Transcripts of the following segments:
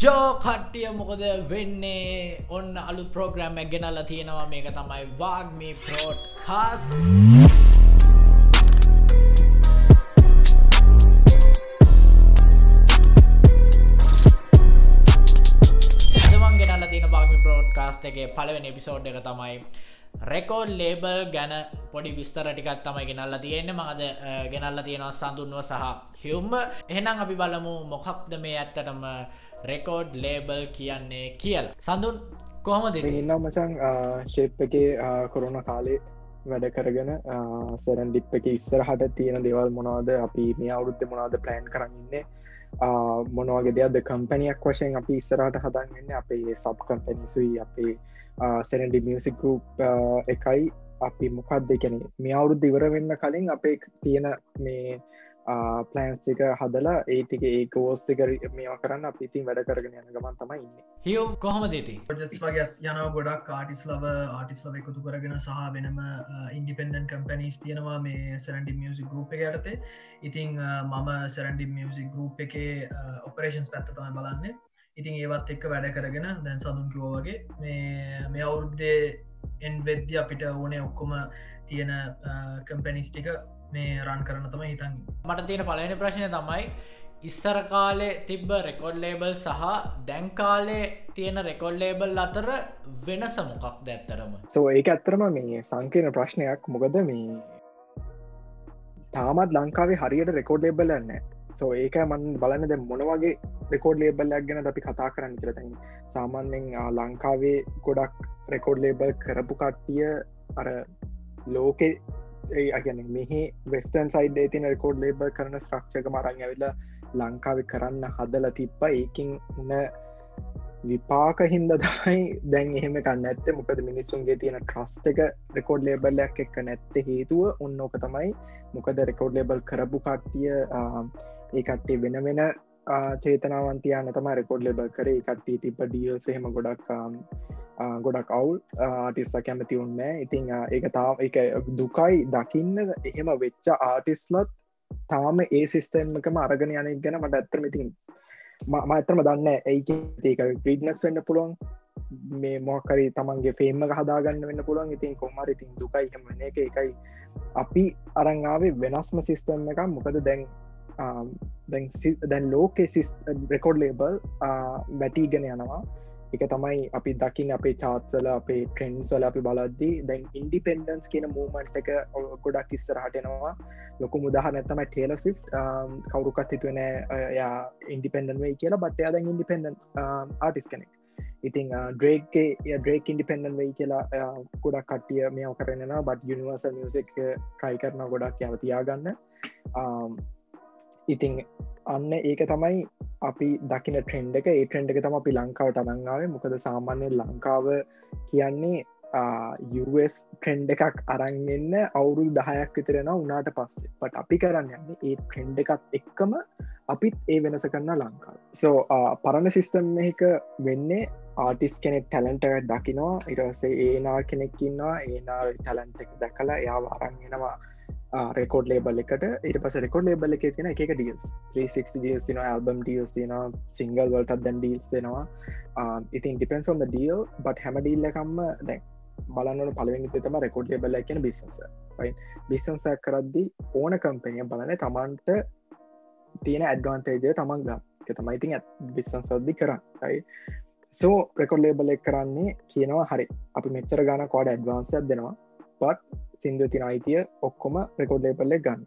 ජෝ කට්ටිය මොකද වෙන්නේ? ඔන්න අලු ප්‍රෝග්‍රම් ගෙනල්ල තියෙනවා. මේක තමයි වාග්මී ප්‍රෝට් කාස් දමන් ගෙනල්ල තියෙන බාගමි ප්‍රෝඩ් කාස්ට එකගේ පලවෙන එපිසෝඩ් එක තමයි රෙකෝඩ් ලේබල් ගැන පොඩි විස්තර ටිකත් තමයි ගෙනල්ල තියෙන්නේ. මඟද ගෙනල්ල තියෙනවා සඳුන්ව සහ හිවම්ම එහෙනම් අපි බලමු මොකක්ද මේ ඇත්තටම රෙකෝඩ් ලේබල් කියන්නේ කියලා. සඳුන් කොහොමද ඉන්න? මචන් ශේප් එක කොරුණ කාලේ වැඩ කරගෙන සරන් ඩිප් එක ඉස්සරහට තියෙන දෙවල් මොනවාද? අපි මේ අවුරුද්ධ මොනාද ප්ලෑන් කරන්නන්නේ මොනවගේ දෙයක්ද කම්පැනියක් වශයෙන් අපි ඉස්සරහට හදන්ගන්න අපේ සබ් කම්පැනිසුයි අපේ සැනඩි මියසික් ගරුප් එකයි. අපි මොකක්ද කැනෙ මේ අවුරුද්ධ ඉවර වෙන්න කලින් අපේ තියෙන මේ පලෑන්සික හදලා ඒටික ඒක ෝස්තික මේවා කරන්න අපිතින් වැඩ කරගෙන යන ගමන් තමයි ඉන්න. හියම් කොහොම දෙති ප්‍රජෙක්ස් වගේ යනව ගොඩක් ආටිස් ලව ආටිස් ලව එකතු කරගෙන සහ වෙනම ඉන්ඩිපෙන්ඩන් කම්පැනිස් තියෙනවා මේ සරන්ඩි මියසික් ගරුප් එක යටතේ. ඉතිං මම සරන්ඩි මියසික් ගරුප් එක ඔපරේෂන්ස් පැත්ත තමයි බලන්න. ඉතින් ඒවත් එක්ක වැඩ කරගෙන දැන් සඳුන්කිවෝ වගේ මේ මේ අවුරුද්දේ එන් වෙද්‍ය අපිට ඕනේ ඔක්කොම තියෙන කම්පැනිස්ටික මේ රන් කරන තම හිතන් මට තියෙන පලවෙනි ප්‍රශ්නය තමයි ඉස්සර කාලේ තිබ්බ රෙකොඩ් ලේබල් සහ දැන්කාලේ තියෙන රෙකොඩ් ලේබල් අතර වෙනස මොකක් දැත්තරම සෝ ඒක ඇත්තරම මේ සංකීන ප්‍රශ්නයක්. මොකද මේ තාමත් ලංකාවේ හරියට රෙකෝඩ් ලේබල් න්න සෝ ඒක මන් බලන්න දැ මොනවගේ රෙකෝඩ් ලේබල්ලක් ගැන අපි කතා කරන්න කියලතැන් සාමාන්‍යෙන් ලංකාවේ ගොඩක් රෙකෝඩ් ලේබල් කරපු කට්ටිය අර ලෝකෙ අගැන මෙහි වෙස්ටන් සයිඩ් තින රෙකෝඩ් ලේබර් කරන ස්ට්‍රක්ෂක මරං ඇවිල්ලා ලංකාව කරන්න හදල තිප්ප ඒකින් උන විපාක හින්ද තමයි දැන් එහෙම කන්න ඇත්ත. මොකද මිනිස්සුන්ගේ තියෙන ට්‍රස්ට එක රෙකෝඩ් ලේබල්ලයක් එක්ක නැත්ත හේතුව ඔන්න ඕක තමයි. මොකද රෙකෝඩ් ලේබල් කරපු කට්ටිය ඒ කට්ටේ වෙන වෙන චේතනාවන්තියන තම රෙකෝඩ් ලෙබල් කරේ. කට්ටි තිබ ඩියල්සහෙම ගොඩක් ගොඩක් අවුල්. ආටිස්ස කැමති උන්න ඉතිං ඒක තාම එක දුකයි දකින්න එහෙම වෙච්ච ආටිස්ලත් තාම ඒ සිිස්ටම්කම අරගෙන යන ගැන මට ඇත්තම ඉතින් ම ඇතරම දන්න ඒක ඒක ප්‍රීඩ්නස් වෙන්න පුළුවන්. මේ මොකරි තමන්ගේ ෆේම හදාගන්න වෙන්න පුළුවන්. ඉතින් කොමර ඉතින් දුකයි හෙමන එක. එකයි අපි අරංාවේ වෙනස්ම සිිස්ටම් එක මොකද දැන් දැන් ලෝකෙ රෙකෝඩ් ලේබල් වැටීගෙන යනවා. එක තමයි අපි දකිින් අපේ චාත්සල අපේ ට්‍රෙන්න්ස්වල අපි බලද්දී දැන් ඉන්ඩිපෙන්ඩන්ස් කියන මූමන්ට් එක ගොඩක් ඉස්සරහටනවා ලොකු මුදහ නැතම ටේල සි් කවරුකත් හිතුවන යා ඉන්ඩිපෙන්ඩන් වේ කියලා බට්ටයා දැන් ඉන්ඩිපෙන්ඩන් ආටිස් um, කෙනෙක්. ඉතින් ඩ්‍රේක්ගේ ඩ්‍රේක් ඉන්ඩිපෙන්ඩන් වෙයි කියලා uh, ගොඩක් කටිය මේ කරන්න බට යනිවර්ස මියසික් ට්‍රයි කරන ගොඩක් යවතියාගන්න ඉතිං අන්න ඒක තමයි අපි දකින ට්‍රෙන්ඩ එක. ඒ ට්‍රෙන්ඩ් එක තම අපි ලංකාවට අනංගාව මොකද සාමාන්‍ය ලංකාව කියන්නේ US ට්‍රෙන්ඩ් එකක් අරන්ගන්න අවුරුදු දහයක් විතරෙන උනාට පස්සේ. පට අපි කරන්න යන්න ඒ ට්‍රෙන්ඩ් එකත් එක්කම අපිත් ඒ වෙනස කරන්න ලංකාව. සෝ පරණ සිිස්ටම් එක වෙන්නේ ආටිස් කෙනෙක් ටැලන්ට දකිනවා. ඉරසේ ඒනා කෙනෙක්කින්නවා ඒනා ටැලන්ට එක දැකලා එයා අරන්ගෙනවා රෙකෝඩ් ලේබල් එකට. ඊට පස රෙකෝඩ් ලේබල් එක තින එක ඩියස් 360 ඩියස් තින ඇල්බම් ඩියස් තින සිංගල් වලටත් දැන් ඩීල්ස් දෙෙනවා. ඉතින් ඩිපෙන්ස් ොන් ඩියල් බට හැම ඩිල්ල එකම්ම දැන් බලන්නට පලවෙනි තම රෙකෝඩ් ලේබල කියන බිසන්ස බිසන්ස කරද්දි ඕන කම්පනිය බලන තමන්ට තියෙන ඇඩ්වාන්ටේජය තමන් ගම් තමයි ඉතින් බිස්සන් සද්දි කරයි සෝ ප්‍රෙකොඩ් ලේබල එක් කරන්නේ කියනවා හරි. අපි මෙච්චර ගන කෝඩ ඇඩ්වාන්සයක් දෙනවා. පත් සිින්දු තින අයිතිය ඔක්කොම රෙකෝඩ් ලේපල්ල ගන්න.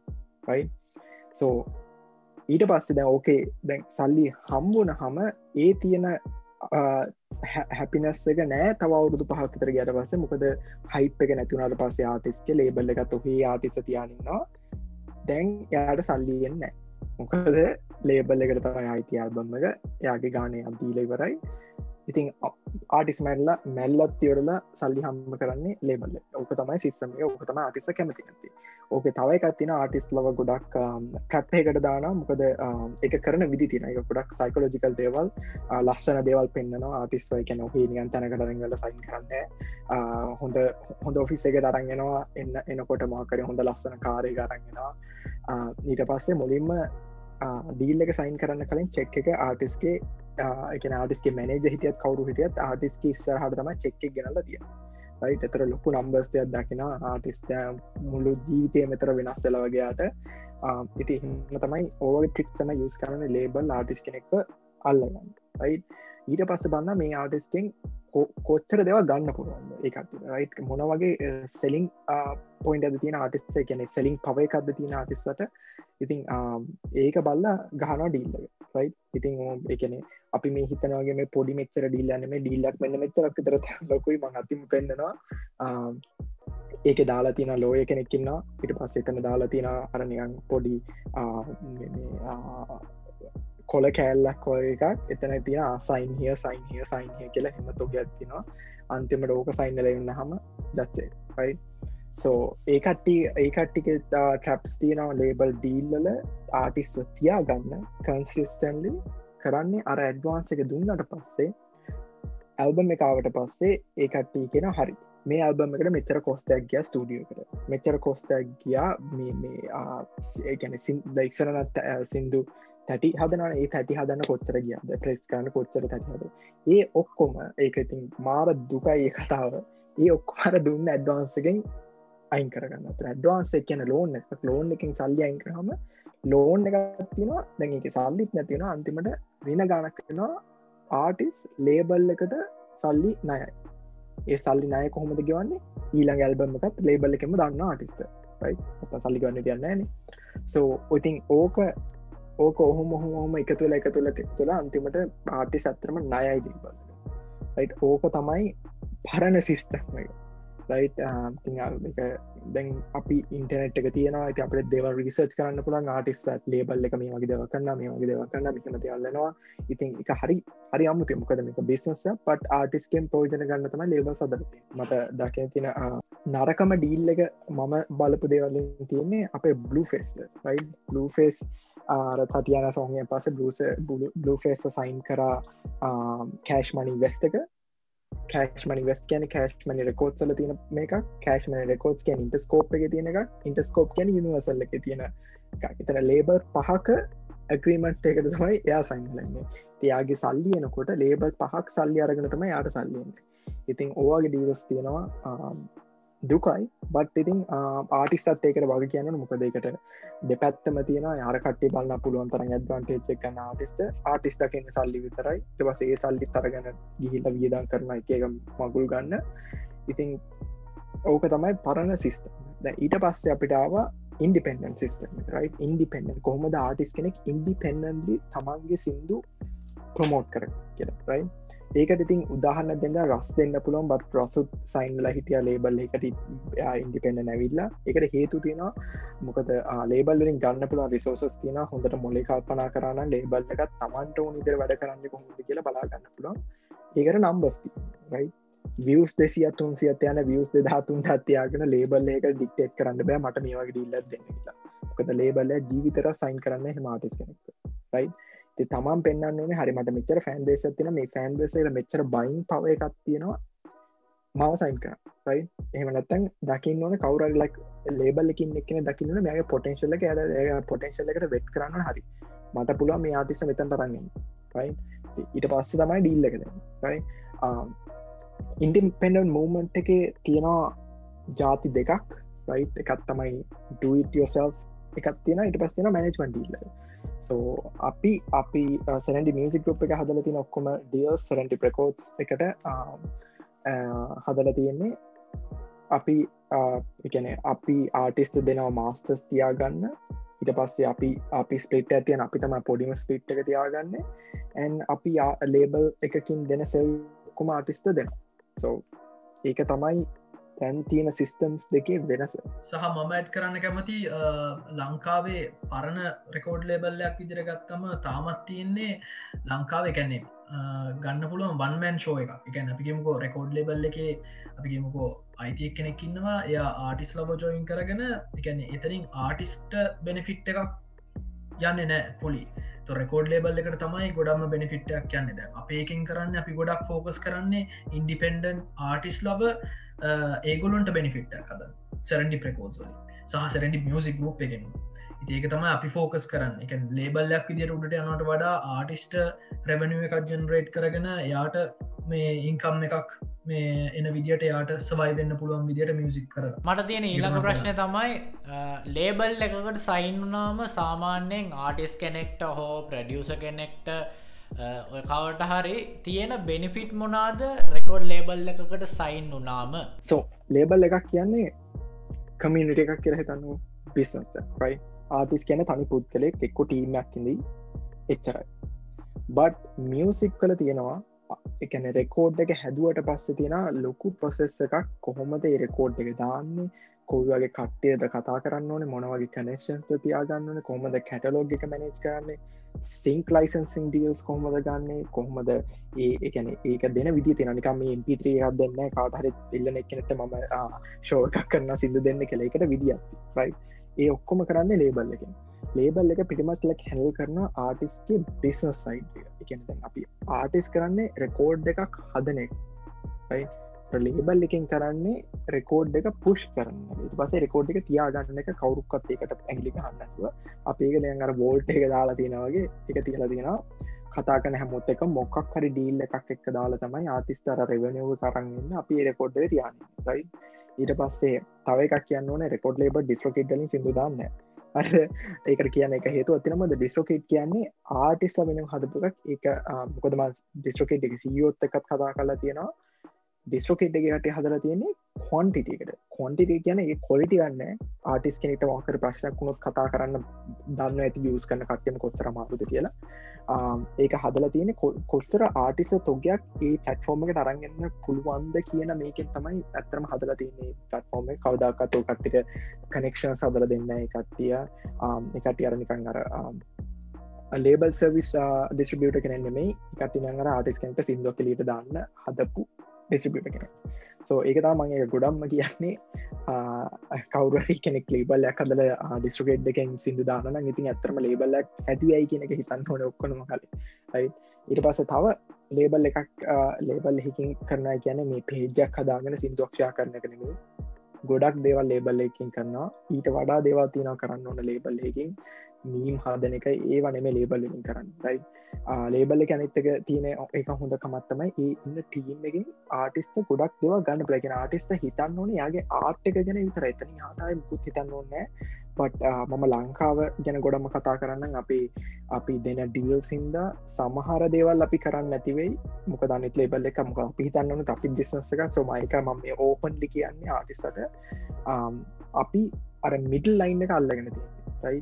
රයි සෝ ඊට පස්සේ දැ ඕකේ දැන් සල්ලි හම්බුන හම ඒ තියෙන හැපිනස් එක නෑ. තවරුදු පහක්තර ගැට පස්ස මොකද හයිප් එක නැතිවුණට පස්සේ ආටිස්ක ලේබල්ල එකත් ඔහේ ආටිස තියානින්නවා දැන් යාට සල්ලියෙන්න මොකද ලේබල් එකට තමයි අයිති අල්බම් එක යාගේ ගානය අදීලෙවරයි ඉතින් ආටිස් මැල්ල මැල්ලත් තිවරලා සල්ලි හම්ම කරන්නේ ලේබල්ල ඕක තමයි සිස්සම ඕක තම ආටිස කැමති ඇති ඕක තවයි එකත්තින ආටිස් ලව ගොඩක් ට්‍රප්හයකට දාන මොකද එක කරන විදි තින එක ගොඩක් සයිකලෝජිකල් දේවල් ලස්සන දේවල් පෙන්න්නවා ආටිස්වයි කැන හේ නියන් තැනකටරගල සයින් කරන්න හොඳ හොඳ ඔෆිස් එක දරන්ගෙනවා එන්න එනකොට මාකර හොඳ ලස්සන කාරය ගරන්ගෙනවා ඊට පස්සේ මුලින්ම ඩීල් එක සයින් කරන්න කලින් චෙක් එක ආටිස්ගේ එක ආටිස්ගේ මනජ හිටියත් කවරු හිටියත් ආටිස්ක ඉස්සර හට තම චෙක්ක ගෙනල තිය යි එතර ලොකු නම්බර්ස්තයක් දකින ආටිස්ට මුළු ජීවිතය මෙතර වෙනස් වෙල වගේයාට ඉති හිම තමයි ඕව ටික් තම යුස් කරන ලේබල් ආටිස් කෙනෙක්ව අල්ලගන්න. යි ඊට පස්ස බන්න මේ ආටිස්කෙන් කොච්චර දෙව ගන්න පුළුවන් ඒකට රයි් මොන වගේ සෙලිං පොයින්ට අද තින ආටිස් කියන සෙලිං පව එකක්ද තින ආටිස්වට ඉතින් ඒක බල්ලා ගහනවා ඩීල්ලක රයි් ඉතින් එකනේ අපි මේ හිතනවගේ මේ පොඩි මෙච්චර ඩිල්ලන්න මේ ඩිල්ලක් මෙන්න මෙච්චරක් තර ලොකුයි මං අතිම පෙන්න්නනවා ඒක දාලා තින ලෝය කෙනෙක්කින්න ඉට පස්ස එතන දාලා තින අරනියන් පොඩි කොල කෑල්ලක් කොය එකක්. එතන තින සයින් හිය සයින් හිය සයින් හිය කියලා එම තොග ඇත්තිනවා අන්තිමට ඕක සයින්ල එන්න හම දත්සේ පයි සෝ ඒකට්ටි ඒකට්ටික ට්‍රප්ස් තියනව ලේබල් ඩීල්ලල ආටිස් තියා ගන්න කන්සිස්ටන්ලි කරන්නේ අර ඇඩ්වාන්ස එක දුන්නට පස්සේ ඇල්බම් එකකාවට පස්සේ ඒකට්ටී කියෙන හරි මේ අල්බම එකට මෙච්චර කොස්ටක් ගිය ස්ටඩියෝ කර මෙච්චර කොස්ටක් ගියා මේගැන දයික්සරනත් සිින්දු තැටි හදන ඒ තැටි හදන්න කොච්චර ගියද? ප්‍රෙස් කරන්න කොච්චර තැටිහද ඒ ඔක්කොම ඒක ඉතින් මාර දුකයි ඒ කතාව. ඒ ඔක්කොමර දුන්න ඇඩ්වාන්සගෙන් අයින් කරගන්න. ඇඩ්වාන්ස කියන ලෝන් එක. ලෝන් එකින් සල්ලි අයින් කරහම ලෝන් එකක් තිනවා දැන් එක සල්ලිත් නැතිෙන අන්තිමට වෙන ගානක් වෙනවා. ආටිස් ලේබල් එකට සල්ලි නයයි ඒ සල්ලි නය කොහොමද ගවන්නේ? ඊළඟ ඇල්බම එකත් ලේබල් එකම දන්න ආටිස්ට සල්ලි ගන්න තියන්නන සෝ ඔතින් ඕක ඕක ඔහු මොහොම එක තුළ එක තුළ තුළ අන්තිමට ආටි සත්‍රම නයයි දීබල් ඕක තමයි පරණ සිිස්ටම එක ලයිට් දැන් අපි ඉන්ටනෙට් එක තියෙන ති අප දෙව රිසර්ච් කරන්න පුළන් ආටිස්ට ලේබල් එක මේ වගේ දෙව කරන්න මේ වගේ දෙව කරන්න මිකමති අල්ලනවා ඉතින් එක හරි හරි අමුතු මොකද මේක බිස්නස පට ආටිස්කෙන් පෝජන ගන්න තම ලේබ සද මට දක තින නරකම ඩීල් එක මම බලපු දේවල්ලින් තියන්නේ අපේ බ්ලු ෆෙස් යි බ්ලු ෆෙස් ආර තතියන සෝහය පස බ්ලස බ්ලු ෆෙස් සයින් කරා කෑශ් මනි වෙස්ට එක. කෑශ්මනි වෙස් කියන කෑශ්මනි රකෝත්සල තියෙන මේක කෑශ්මන රකෝස් කියන ඉන්ටස්කෝප් එක තියෙන එක ඉන්ටස්කෝප් කියන යනිවසල්ල එක තියෙන එතන ලේබර් පහක ඇග්‍රීමට් එකට තමයි එයා සයින්ලන්නේ තියාගේ සල්ලියනකොට ලේබර් පහක් සල්ලි අරගෙන තම යාට සල්ලියෙන් ඉතින් ඕවාගේ ඩීවස් තියෙනවා දුකයි. බට් ඉතින් ආටිස්සත් ඒකට වග කියන්න මොකදකට දෙපැත්තම තියෙන යාරකට්ටි බලන්න පුළුවන් තරන් ඇඩ්වන්ටේච් එකන්න ආටිස්ට ආටිස්ටකෙන් සල්ලි විතරයි. ටවස ඒ සල්ලි තරගන ගිහිල්ල වියදන් කරන එක මගුල් ගන්න. ඉතින් ඕක තමයි පරණ සිිස්ටම් ඊට පස්සේ අපිටාව ඉන්ඩිපෙන්ඩන් සිස්ටම් රයි ඉන්ඩිපෙන්ඩන් කොහොමද ආටිස් කෙනෙක් ඉන්ඩිපෙන්ඩන්ලි තමන්ගේ සිින්දු ප්‍රමෝට් කර කියලා රයි ඒකට ඉතින් උදාහන්න දෙන්න රස් දෙන්න පුළොන් බත් රොසුත් සයින්ල හිටිය ලේබල් එකට ඉන්ඩිපෙන්ඩ නැවිල්ලා එකට හේතු තියෙනවා මොකද ලේබල්ලින් ගන්න පුළ රිසෝසස් තියන හොඳට මොලි කල්පනා කරන්න ලේබල් එකත් තමන්ට ඕනිදර වැඩ කරන්න කොහොද කියලා බලාගන්න පුළන් ඒකට නම්බස්ති රයි වියස් දෙසිය තුන් සියත යන වියස් දෙධාතුන් හත්තියාගෙන ලේබල් එක ඩික්ටේට් කරන්න බෑ. මට මේවගේ ඩිල්ලත් දෙන්නලා මොකද ලේබල්ල ජීවිතර සයින් කරන්න හෙමාටිස් කෙනෙක් රයි තමන් පෙන්න්න හරිමට මෙචර ෆෑන් බේස තින මේ ෆෑන් බේසල මෙච්චර බයින් පව එකක් තියෙනවා. මව සයින් කර. රයි එහමනත්තන් දකින්න ඕන කවර ලක් ලේබල් එකින් එකන දකින්න මේ පොටන්ශල්ල ඇ පොටන්ශල්ල එකට වෙට් කරන්න හරි. මට පුළුව මේ ආතිස මෙතන් තරන්නේ රයි ඊට පස්ස තමයි ඩීල්ල එකද රයි ඉන්ඩිපෙන්ඩන් මූමන්ට් එක තියෙනවා ජාති දෙකක්. රයි් එකත් තමයි ඩට යෝසල් එකත් තියෙන ඉට පස් තින මැනෙජ්මන්ට ඩීල්ල සෝ අපි අපි සැනඩි මියසික් රුප් එක හදල තින ඔක්කොම ඩියල් සරටි ප්‍රකෝඩ්ස් එකට um, uh, හදල තියෙන්නේ. අපි uh, එකන අපි ආටිස්ට දෙනවා මාස්ටර්ස් තියාගන්න. ඉට පස්සේ අපි අපි ස්පිට් ඇතියන අපි තම පොඩිම ස්පිට් එක තියාගන්න. ඇන් අපි uh, ලේබල් එකකින් දෙන සෙල්කුම ආටිස්ට දෙන සෝ ඒක තමයි තැන් තියෙන සිිස්ටම්ස් දෙකේ වෙනස. සහ මම ඇත් කරන්න කැමති ලංකාවේ පරණ රෙකෝඩ් ලේබල්ලයක් විදිරගත්තම තාමත් තියෙන්නේ ලංකාව එකැන්නේ ගන්න පුළුවන් වන්මෑන් ෂෝ එක එකැන අපිගේමකෝ රෙකෝඩ් ලේබල් එක අපිගේමකෝ අයිතියක් කෙනෙක්කින්නවා එය ආටිස් ලබ ජොයින් කරගෙන එකැන එතරින් ආටිස්ට බෙනෆිට් එකක් යන්න නෑ පොලි රෙකෝඩ් ලේබල් එකට තමයි ගොඩම බෙනිෆිට්ක් යන්න. ද අපේකින් කරන්න අපි ගොඩක් ෆෝකස් කරන්නේ ඉන්ඩිපෙන්ඩන් ආටිස් ලබ ඒගොලොන්ට බෙනිෆිට් හද සැරඩි ප්‍රකෝස්වල සහ සැරඩි මියසික් ගුප් එකෙන. ඒක තම අපි ෆෝකස් කරන්න. එක ලේබල්ලක් විදිට උඩට යනට වඩා ආටිස්ට රැවනිුව එකක් ජනරේට් කරගෙන යාට මේ ඉන්කම් එකක් මේ එන විදිට යාට සවයි වෙන්න පුළුවන් විදිට මියසික් කර මට තියෙන ඊළඟ ප්‍රශ්නය තමයි ලේබල් එකකට සයින්නාම සාමාන්‍යයෙන් ආටිස් කෙනෙක්ට හෝ ප්‍රඩියස කෙනෙක්ට ඔය කවට හරි තියෙන බෙනිෆිට් මොනාද රෙකෝඩ් ලේබල් එකකට සයින් වනාම සෝ ලේබල් එකක් කියන්නේ කමියනිට එකක් කියර හිතන්නු බිස්නස්ට රයි ආටිස් කියන තනි පුද් කලෙක් එක්කො ටීමක්කිදී එච්චරයි. බට් මියසික් කල තියෙනවා එකන රෙකෝඩ් එක හැදුවට පස්ස තියෙන ලොකු ප්‍රොසෙස් එකක් කොහොමද රෙකෝඩ් එක දාන්නේ කොයි වගේ කට්ටයද කතා කරන්න ඕන මොනවගේ කනෙක්ෂන්ස් තියාගන්නන කොහොමද කැටලෝග එක මැනේජ් කරන්නේ සිංක් ලයිසන්සිං ඩියල්ස් කොහොමද ගන්නේ කොහොමද ඒ එකන ඒක දෙන විදි තිනනිකම MP3 දෙන්න කාටහරි එල්ලන එකනට මම ශෝකක් කරන්න සිදු දෙන්න කළ එකට විදිියත්ති රයි ඒ ඔක්කොම කරන්න ලේබල් එකින්. ලේබල් එක පිටිමත් ලක් හැල් කරන ආටිස්ගේ බිස්නස් සයිඩ් එකතැන් අපි ආටිස් කරන්නේ රෙකෝඩ් එකක් හදනෙක් ලේබල් එකින් කරන්නේ රෙකෝඩ් එක පුෂ් කරන්න පස රෙකෝඩ් එක තියාගන්න එක කවරුක්කත් එකට ඇගලි හන්නතුව අපේ ලයන් අර වෝල්ට එක දාලා තියෙනවගේ එක තියලා තියෙනවා. කතාකන හැමොත් එක මොක්ක් හරි ඩීල් එකක් එක්ක දාලා තමයි ආතිස්තර රෙවනව කරන්න අපි රෙකෝඩ් තියන්න රයි ඊට පස්සේ තව එකක් කියන්න ඕන රෙකෝඩ් ලේබ ඩිස්ට්‍රකට්ලින් සිදුදාන්න අර ඒකට කියන එක හේතු අතිනමද ඩිස්ට්‍රකේට් කියන්නේ ආටිස්ල වෙන හදපුක් එක මොකදම ඩිස්ට්‍රකේට් එක සියෝත් එකත් කතා කරලා තියෙනවා. ඩිස්ට්‍රකේට් එක හට හදලා තියන්නේ කොන්ටිටකට කොන්ටිට කියන ඒ කොලිටි ගන්න ආටිස් කෙනෙට වාකර ප්‍රශ්නයක් වුණොත් කතා කරන්න දන්න ඇති යස් කන්න කට්ටම කොස්තර මාරුද කියලා. ඒක හදල තියෙන කොස්තර ආටිස තොගයක් ඒ පැට්ෆෝර්ම එක තරගන්න පුළුවන්ද කියන මේකෙන් තමයි ඇත්තරම හදල තියන්නේ පටෆෝර්ම කවදක්කතෝ කට්ටික කනෙක්ෂන් සදල දෙන්න කට්ටිය. එකට අරනිකං අර ලේබල් සවිස් ඩිස්ට්‍රිබියට කෙනෙන්නේ කටිනඟර ආටිස් කෙනට සිින්දෝ කලීට දාන්න හදපු ඩිස්ට්‍රිබියට කෙන සෝ ඒකතා මගේ ගොඩම්ම කියන්නේ. කවරහි කෙනෙක් ලේබල්ලයක් හදල ඩිස්ට්‍රකේට් එකෙන් සිදු දාන ඉතින් ඇතරම ලේබල්ලක් ඇතිවයි කියනක හිතන්න හොන ඔක්කොනම කලින්. ඊට පස තව ලේබල් එකක් ලේබල් හිකින් කරන කියන මේ පේජයක් හදාගෙන සිින්දුවක්ෂා කරන කනෙමේ ගොඩක් දේවල් ලේබල් එකින් කරනවා. ඊට වඩා දේවා තියන කරන්න ඕන ලේබල් එකින් මීම් හදන එක ඒ වනම ලේබල්ලින් කරන්න රයි ලේබල්ල කැනෙත්තක තියන එක හොඳ කමත්තමයි ඒ ඉන්න ටීම් එකින් ආටිස්ත ගොඩක් දෙව ගන්න පලගෙන ආටිස්ත හිතන්න ඕන යාගේ ආර්ට් එක ගැන විතර එතන හටයි මුකුත් හිතන්න ඕන්නෑ පට මම ලංකාව ගැන ගොඩම කතා කරන්න අපි අපි දෙන ඩියල් සින්ද සමහර දේවල් අපි කරන්න ඇතිවෙයි මොක දන්නෙත් ලේබල්ල එක මොක පිහිතන්නන අපි දිස්නසක සොමයික මම ඕපන්ලි කියන්නේ ආටිස්තට අපි අර මිඩල් ලයින් එක අල්ලගෙන තිය රයි්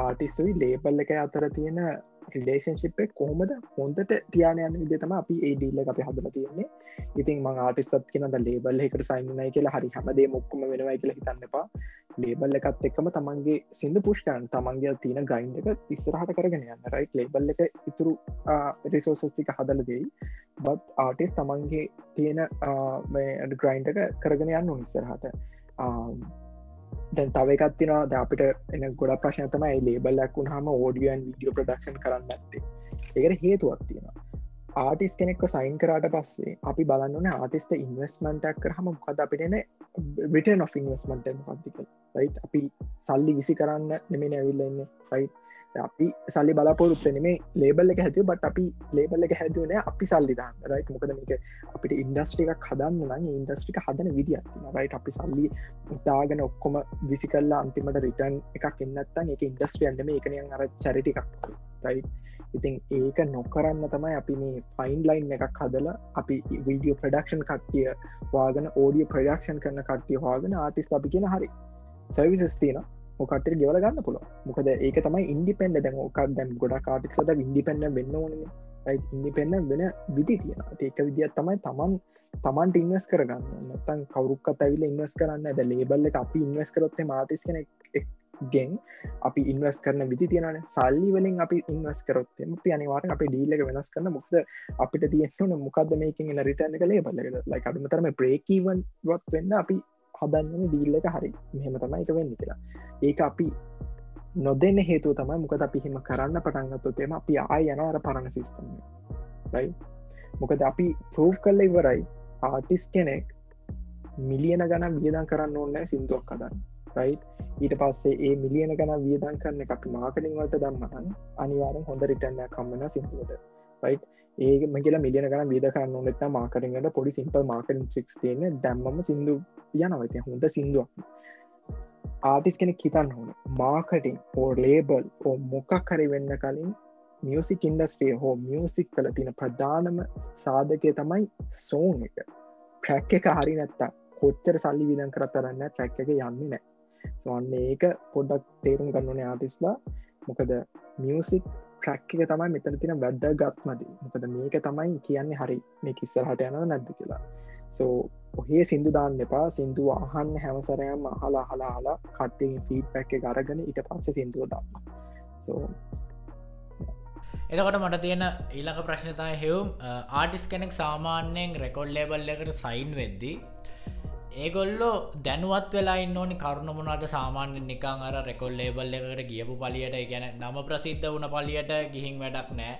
ආටිස්තුයි ලේබල් එක අතර තියෙන රිලේෂන්ශිප් කොහොමද හොන්දට තියානයන්න විදතම අපි ඒඩීල්ල අපි හදල තියෙන්නේ. ඉතින් මං ආටිස්සත් කියනද ලේබල් එකට සයින්නයි කියලා හරි හමදේ මොක්කම වෙනවයි කියලා හිතන්න එපා. ලේබල් එකත් එක්කම තමන්ගේ සිින්ද පුෂ්කන් තමන්ගේ තියෙන ගයින්් එක ඉස්සරහට කරගෙන යන්න. රයි් ලේබල් එක ඉතුරු රිසෝසස්තික හදල දෙයි. බත් ආටිස් තමන්ගේ තියෙන ග්‍රයින්් එක කරගෙන යන්න ඉස්සරහට. දැන් තව එකත් තිනවා ද අපිට එන ගොඩ ප්‍රශ්නතමයි ලේබල්ලක් වුණහම ෝඩියන් විඩියෝ ප්‍රඩක්ෂන් කරන්න ඇත්තේ ඒකට හේතුවක් තියෙනවා. ආටිස් කෙනෙක්ක සයින් කරාට පස්සේ අපි බලන්නන ආටිස්ට ඉන්වස්මන්ටක් කරහම මොකද අපිටන විටන් of ඉන්වස්මට පත්තික රයි් අපි සල්ලි විසි කරන්න නෙමෙන ඇවිල්ලන්න රයි් අපි සල්ලි බලාපොරොත්ත නෙමේ ලේබල් එක හැතිව බට අපි ලේබල් එක හැදුවන අපි සල්ලිදාන්න රයි් මොකද මේක අපිට ඉන්ඩස්ට්‍රික හදන්න නම් ඉන්ඩස්ට්‍රික හදන විදිියත්තින රයි් අපි සල්ලි ඉතාගෙන ඔක්කොම විසි කල්ලා අන්තිමට රිටර්න් එකක් එන්නත්තන් එක ඉන්ඩස්ට්‍රියන්ටම එකනයන් අර චරිටිකක් රයි් ඉතින් ඒක නොකරන්න තමයි අපි මේ ෆයින් ලයින් එකක් හදලා අපි වීඩියෝ ප්‍රඩක්ෂන් කට්ටිය වාගෙන ඕඩිය ප්‍රඩක්ෂන් කරන කට්ටිය වාගෙන ආටිස් අපි කියෙන හරි. සවිසස් තියනවා. මොකට ගෙවල ගන්න පුළ මොකද ඒක තමයි ඉන්ඩිපෙන්ඩ දැන් ඕකක් දැම් ගොඩ කාටික්සද ඉන්ඩිපෙන්ඩ වෙන්න ඕන ඉන්ඩිපෙන්න්න වෙන විදි තියෙන ඒක විදිත් තමයි තමන් තමන්ට ඉන්වස් කරගන්න. නතන් කවරුක්කත් ඇවිල ඉන්වස් කරන්න ඇද ලේබල්ල එක අපි ඉන්වස් කරොත්තේ මාටිස් කෙන ගෙන් අපි ඉන්වස් කරන විදි තියෙනන සල්ලි වලින් අපි ඉන්වස් කරොත්තේ අපි අනිවාර අපි ඩීලක වෙනස් කරන මුක්ද අපිට තියෙන්න්න මොකක්ද මේකින් ලරිටන කලේ බල්ල ලයි අඩුමතරම ප්‍රේකීවන් වත් වෙන්න අපි හදන්න ඩීල්ල එක හරි මෙහෙම තමයි එක වෙන්න කියලා. ඒක අපි නොදන්න හේතු තමයි මොකද අපි හිම කරන්න පටන්ගත්තොතේම අපි ආය යනවර පරණ සිිස්තම මොකද අපි ප්‍රෝ් කල්ල ඉවරයි ආටිස් කෙනෙක් මිලියන ගන වියදන් කරන්න ඕන්නෑ සිින්දුවක් කදන්න රයි් ඊට පස්සේ ඒ මිලියන ගන වියදන් කරන්න අපි මාකටින් වලට දම්මහන් අනිවාරෙන් හොඳ රිටන්න කම්මන සිින්දුවට. රයි් ඒ මගේල මිලියන ගන විද කරන්න නොනෙත මාකටින්ට පොඩි සිම්පල් මාකටින් ්‍රික්ස් තියන දැම්මම සිින්දු යනවති හොඳ සිින්දුවක්. ආටිස් කෙනෙක් හිතන්න ඕන. මාකටින් ඕ ලේබල් ඕ මොකක් හරි වෙන්න කලින් මියසික් ඉන්ඩස්ට්‍රිය හෝ මියසික් කල තින ප්‍රධානම සාධකය තමයි සෝන් එක. ට්‍රැක් එක හරි නැත්තා කොච්චර සල්ලි විදන් කරතරන්න ට්‍රැක් එක යන්නේ නෑ සොන්න ඒක පොඩ්ඩක් තේරුම් ගන්නන ආටිස්ලා මොකද මියසික් ට්‍රැක් එක තමයි මෙතන තින වැද්ද ගත්මදී මොකද මේක තමයි කියන්නේ හරි මේ කිස්සල් හට යන නැද්ද කියලා. සෝ ඔහේ සිින්දු දාන්න එපා. සිින්දුව අහන්න හැමසරයම් අහලා හලා හලා කට්ටින් ෆීඩ් පැක් එක අරගෙන ඉට පස්ස සිින්දුව දන්න. සෝ එතකොට මට තියෙන ඊළඟ ප්‍රශ්නතය හෙවම් ආටිස් කෙනෙක් සාමාන්‍යයෙන් රෙකොඩ් ලේබල් එකට සයින් වෙද්දී ඒගොල්ලෝ දැනුවත් වෙලා ඕනි කරුණ මොනාද සාමාන්‍ය නිකං අර රෙකොල් ලේබල් එකට ගියපු පලියට. ගැන නම ප්‍රසිද්ධ වුණ පලියට ගිහින් වැඩක් නෑ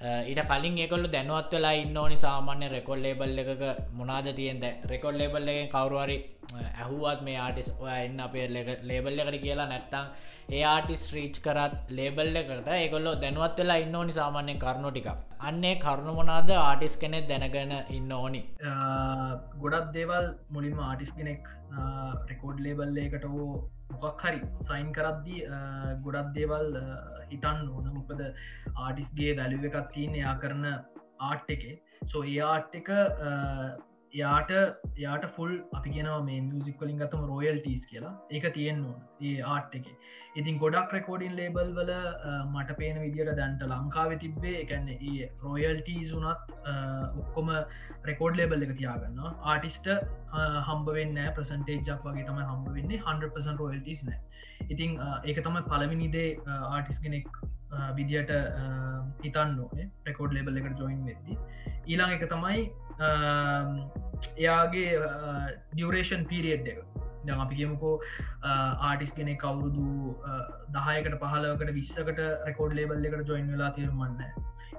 Uh, ඊට කලින් ඒකොල්ල දැනුවත් වෙලා ඉන්න ඕනි සාමාන්‍ය රෙකොල් ලේබල් එකක මොනාද තියෙන්ද රෙකොල් ලේබල් එක කවරුවරි uh, ඇහුවත් මේ ආටිස් එන්න අපේ ලේබල් එකට කියලා නැත්තං ඒ ආටිස් රීච් කරත් ලේබල් එකට ඒකොල්ලො දැනුවත් වෙලා ඉන්න ඕනි සාමාන්‍ය කරුණු ටික අන්නේ කරුණු මොනාද ආටිස් කෙනෙක් දැනගෙන ඉන්න ඕනි. Uh, ගොඩක් දේවල් මුලින්ම ආටිස් කෙනෙක් රෙකෝඩ් ලේබල් එකට හෝ මොකක් හරි සයින් කරද්දී ගොඩක් දේවල් හිතන්න ඕන. මොකද ආටිස්ගේ වැලිුව එකක් තියන එයා කරන ආට් එකේ. සෝ ඒ ආට් එක යාට යාට ෆුල් අපි කියෙනව මේ මියසික් වලින් ගතම රෝයල් ටස් කියලා. ඒක තියෙන් ඕන ඒ ආට් එක. ඉතින් ගොඩක් රෙකෝඩින් ලේබල් වල මට පේන විදිට දැන්ට ලංකාව තිබ්බේ එකන්න ඒ රෝයල් ටීස් වනත් ඔක්කොම රෙකෝඩ් ලේබල් එක තියාගන්න ආටිස්ට හම්බවෙන්න ප්‍රසන්ටේජක් වගේ තම හම්බ වෙන්නේ. 100% රෝයල්ටස් නෑ ඉතිං ඒක තමයි පලවිනිදේ ආටිස් කෙනෙක් විදියට හිතන්න ඕනේ රෙකෝඩ් ලේබල් එකට ජොයින් වෙද්දි. ඊළඟ එක තමයි Um, එයාගේ uh, ඩියවරේෂන් පිරිියඩ් එක. දැන් අපි කියමුකෝ uh, ආටිස් කෙනෙ කවුරුදු uh, දහයකට පහලකට විස්සකට රෙකෝඩ් ලේබල් එකට ජොයින් වෙලා තේරුමන්න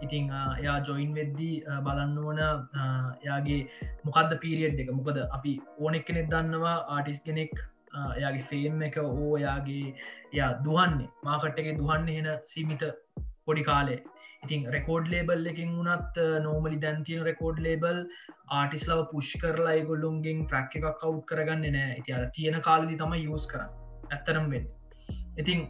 ඉතිං එයා ජොයින් වෙද්දී බලන්න ඕන එයාගේ මොකක්ද පිරිියඩ් එක? මොකද අපි ඕනෙක් කෙනෙක් දන්නවා ආටිස් කෙනෙක් එයාගේ ෆේම් එක ඕ එයාගේ යා දුවන්නේ මාකට් එක දුවන්න හෙන සීමිත පොඩි කාලේ. ඉතින් රෙකෝඩ් ලේබල් එකින් වුණත් නෝමලි දැන්තියන රෙකෝඩ් ලේබල් ආටිස් ලව පුෂ් කරලා ගොල්ලුන්ගෙන් ප්‍රැක් එකක් කව් කරගන්න නෑ ඉති අර තියෙන කාලදි තම යස් කර ඇත්තරම් වෙන් ඉතින්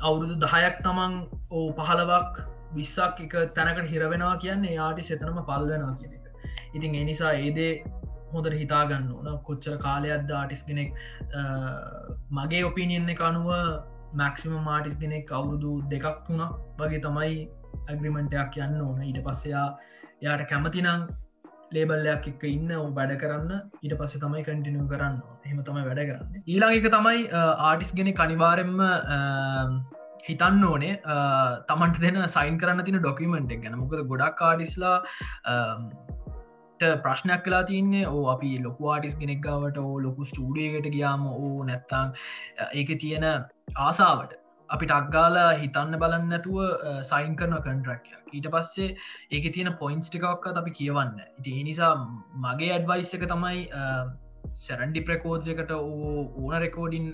අවුරුදු දහයක් තමන් ඕ පහලවක් විස්සක් එක තැනකට හිරවෙනවා කියන්නේ ආටි සෙතනම පල් වෙනවා කියන එක. ඉතින් එනිසා ඒදේ හොඳට හිතාගන්න ඕන. කොච්චර කාලයක්ද ආටිස් කෙනෙක් මගේ ඔපිනියන්න එක අනුව මැක්සිම මාටිස් කෙනෙක් අවුරුදු දෙකක් තුනක් වගේ තමයි ඇග්‍රිමෙන්ටයක් යන්න ඕන. ඊට පස්සයා යාට කැමතිනං ලේබල්ලයක් එක්ක ඉන්න වැඩ කරන්න. ඊට පස්සේ තමයි කටිනිය කරන්න හෙම තමයි වැඩ කරන්න. ඊළඟ එක තමයි ආටිස් ගෙන කනිවාරෙන්ම හිතන්න ඕනේ. තමන්ට දෙන සයින් කරන්න තින ඩොකිමෙන්ට් ගැන. මොකද ගොඩක් ආඩිස්ලා ප්‍රශ්නයක් කලා තියන්නේ ඕ අපි ලොකු ආටිස් කෙනෙක්ගාවට ඕ ලොකු ස්ටඩියකට ගියාම ඕ නැත්තං ඒක තියෙන ආසාාවට. අපි ටක්ගාල හිතන්න බලන්න නැතුව සයින් කරන කන්ට්‍රක්යක් ඊට පස්සේ ඒක තියෙන පොයින්ස් ටිකක්ක අපි කියවන්න. ඉති නිසා මගේ ඇඩ්වයිස් එක තමයි සැරන්ඩි ප්‍රකෝඩ් එකට ඕන රෙකෝඩින්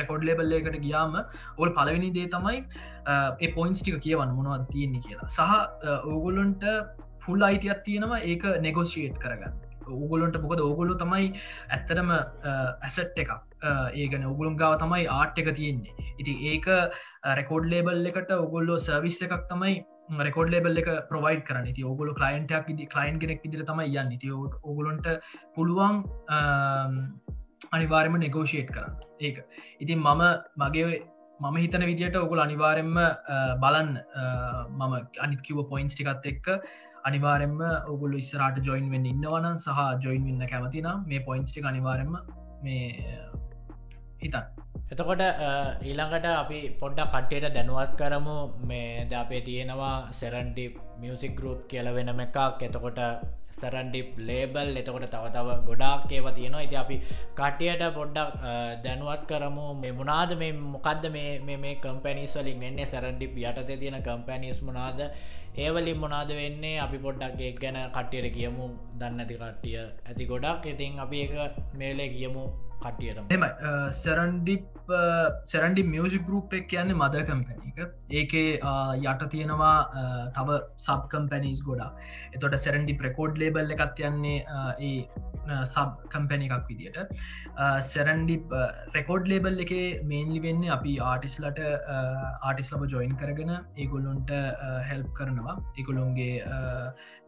රෙකෝඩ් ලේබල් එකට ගියාම ඔල් පලවෙනි දේ තමයි ඒ පොයින්ස් ටික කියවන්න මොනවද තියෙන්නේ කියලා. සහ ඕගොල්ලොන්ට ෆුල් අයිතියක් තියෙනවා ඒක නෙගෝසිේට් කරගන්න. ඕගොලොන්ට මොකද ඕගොලු තමයි ඇත්තටම ඇසට් එකක්. ඒගන ඔගුළුම් ගාව තමයි ආට් එක තියෙන්නේ. ඉති ඒක රෙකෝඩ් ලේබල් එකට ඔගොල්ලෝ සර්විස් එකක් තමයි රෙකෝඩ් ලේබල් එක ප්‍රවයිඩ් කරන ති ඔගොලු කලයින්ටක් දි කලයින් ගෙනෙක් ඉදිර තමයි යන්න. ති ඔගොලොන්ට පුළුවන් අනිවාර්යම නෙගෝෂේට් කරන්න. ඒක. ඉතින් මම මගේ මම හිතන විදිට ඔගුල අනිවාරෙන්ම බලන්න. මම අනිත්කිව පොයින්ස් ටිකත් එක්ක අනිවාරෙන්ම ඔගුල ඉස්සරට ජොයින් වෙන්න ඉන්නවන සහ ජොයින් වෙන්න කැමතිනම් මේ පොයින්ස්ටි අනිවාරෙන්ම මේ හිතන් එතකොට ඊළඟට අපි පොඩ්ඩ කට්ටයට දැනුවත් කරමු. මේ ද අපේ තියෙනවා සෙරන්ඩි මියසික් ගරුප් කියල වෙනම එකක්. එතකොට සරන්ඩිප් ලේබල් එතකොට තව තව ගොඩාක් ඒව තියෙනවා. ඉති අපි කට්ටියට පොඩ්ඩක් දැනුවත් කරමු. මේ මුණනාද මේ මොකක්ද මේ මේ කම්පැනිස් වලින් වෙන්නේ? සැරන්ඩිප් යටතේ තියෙන කම්පැනිස් මනාද? ඒවලින් මොනාද වෙන්නේ? අපි පොඩ්ඩක් ගැන කට්ටියට කියමු. දන්න ඇති කට්ටිය ඇති ගොඩක්. ඉතින් අපි එක මේලේ කියමු. කටියට එම සරන්ඩිප් සරන්ඩි මියසික් ගරුප් එක කියන්නේ මද කම්පැනික ඒකේ යට තියෙනවා තව සබ් කම්පැනිස් ගොඩා එතොට සැරන්ඩි ප්‍රකෝඩ් ලේබල් එකත් යන්නේ ඒ සබ් කම්පැනි එකක් විදිට සැරන්ඩි රෙකෝඩ් ලේබල් එක මේන්ලි වෙන්න අපි ආටිස්ලට ආටිස් ලබ ජොයින් කරගෙන ඒගොල්ලොන්ට හෙල්ප් කරනවා. ඒගොලොන්ගේ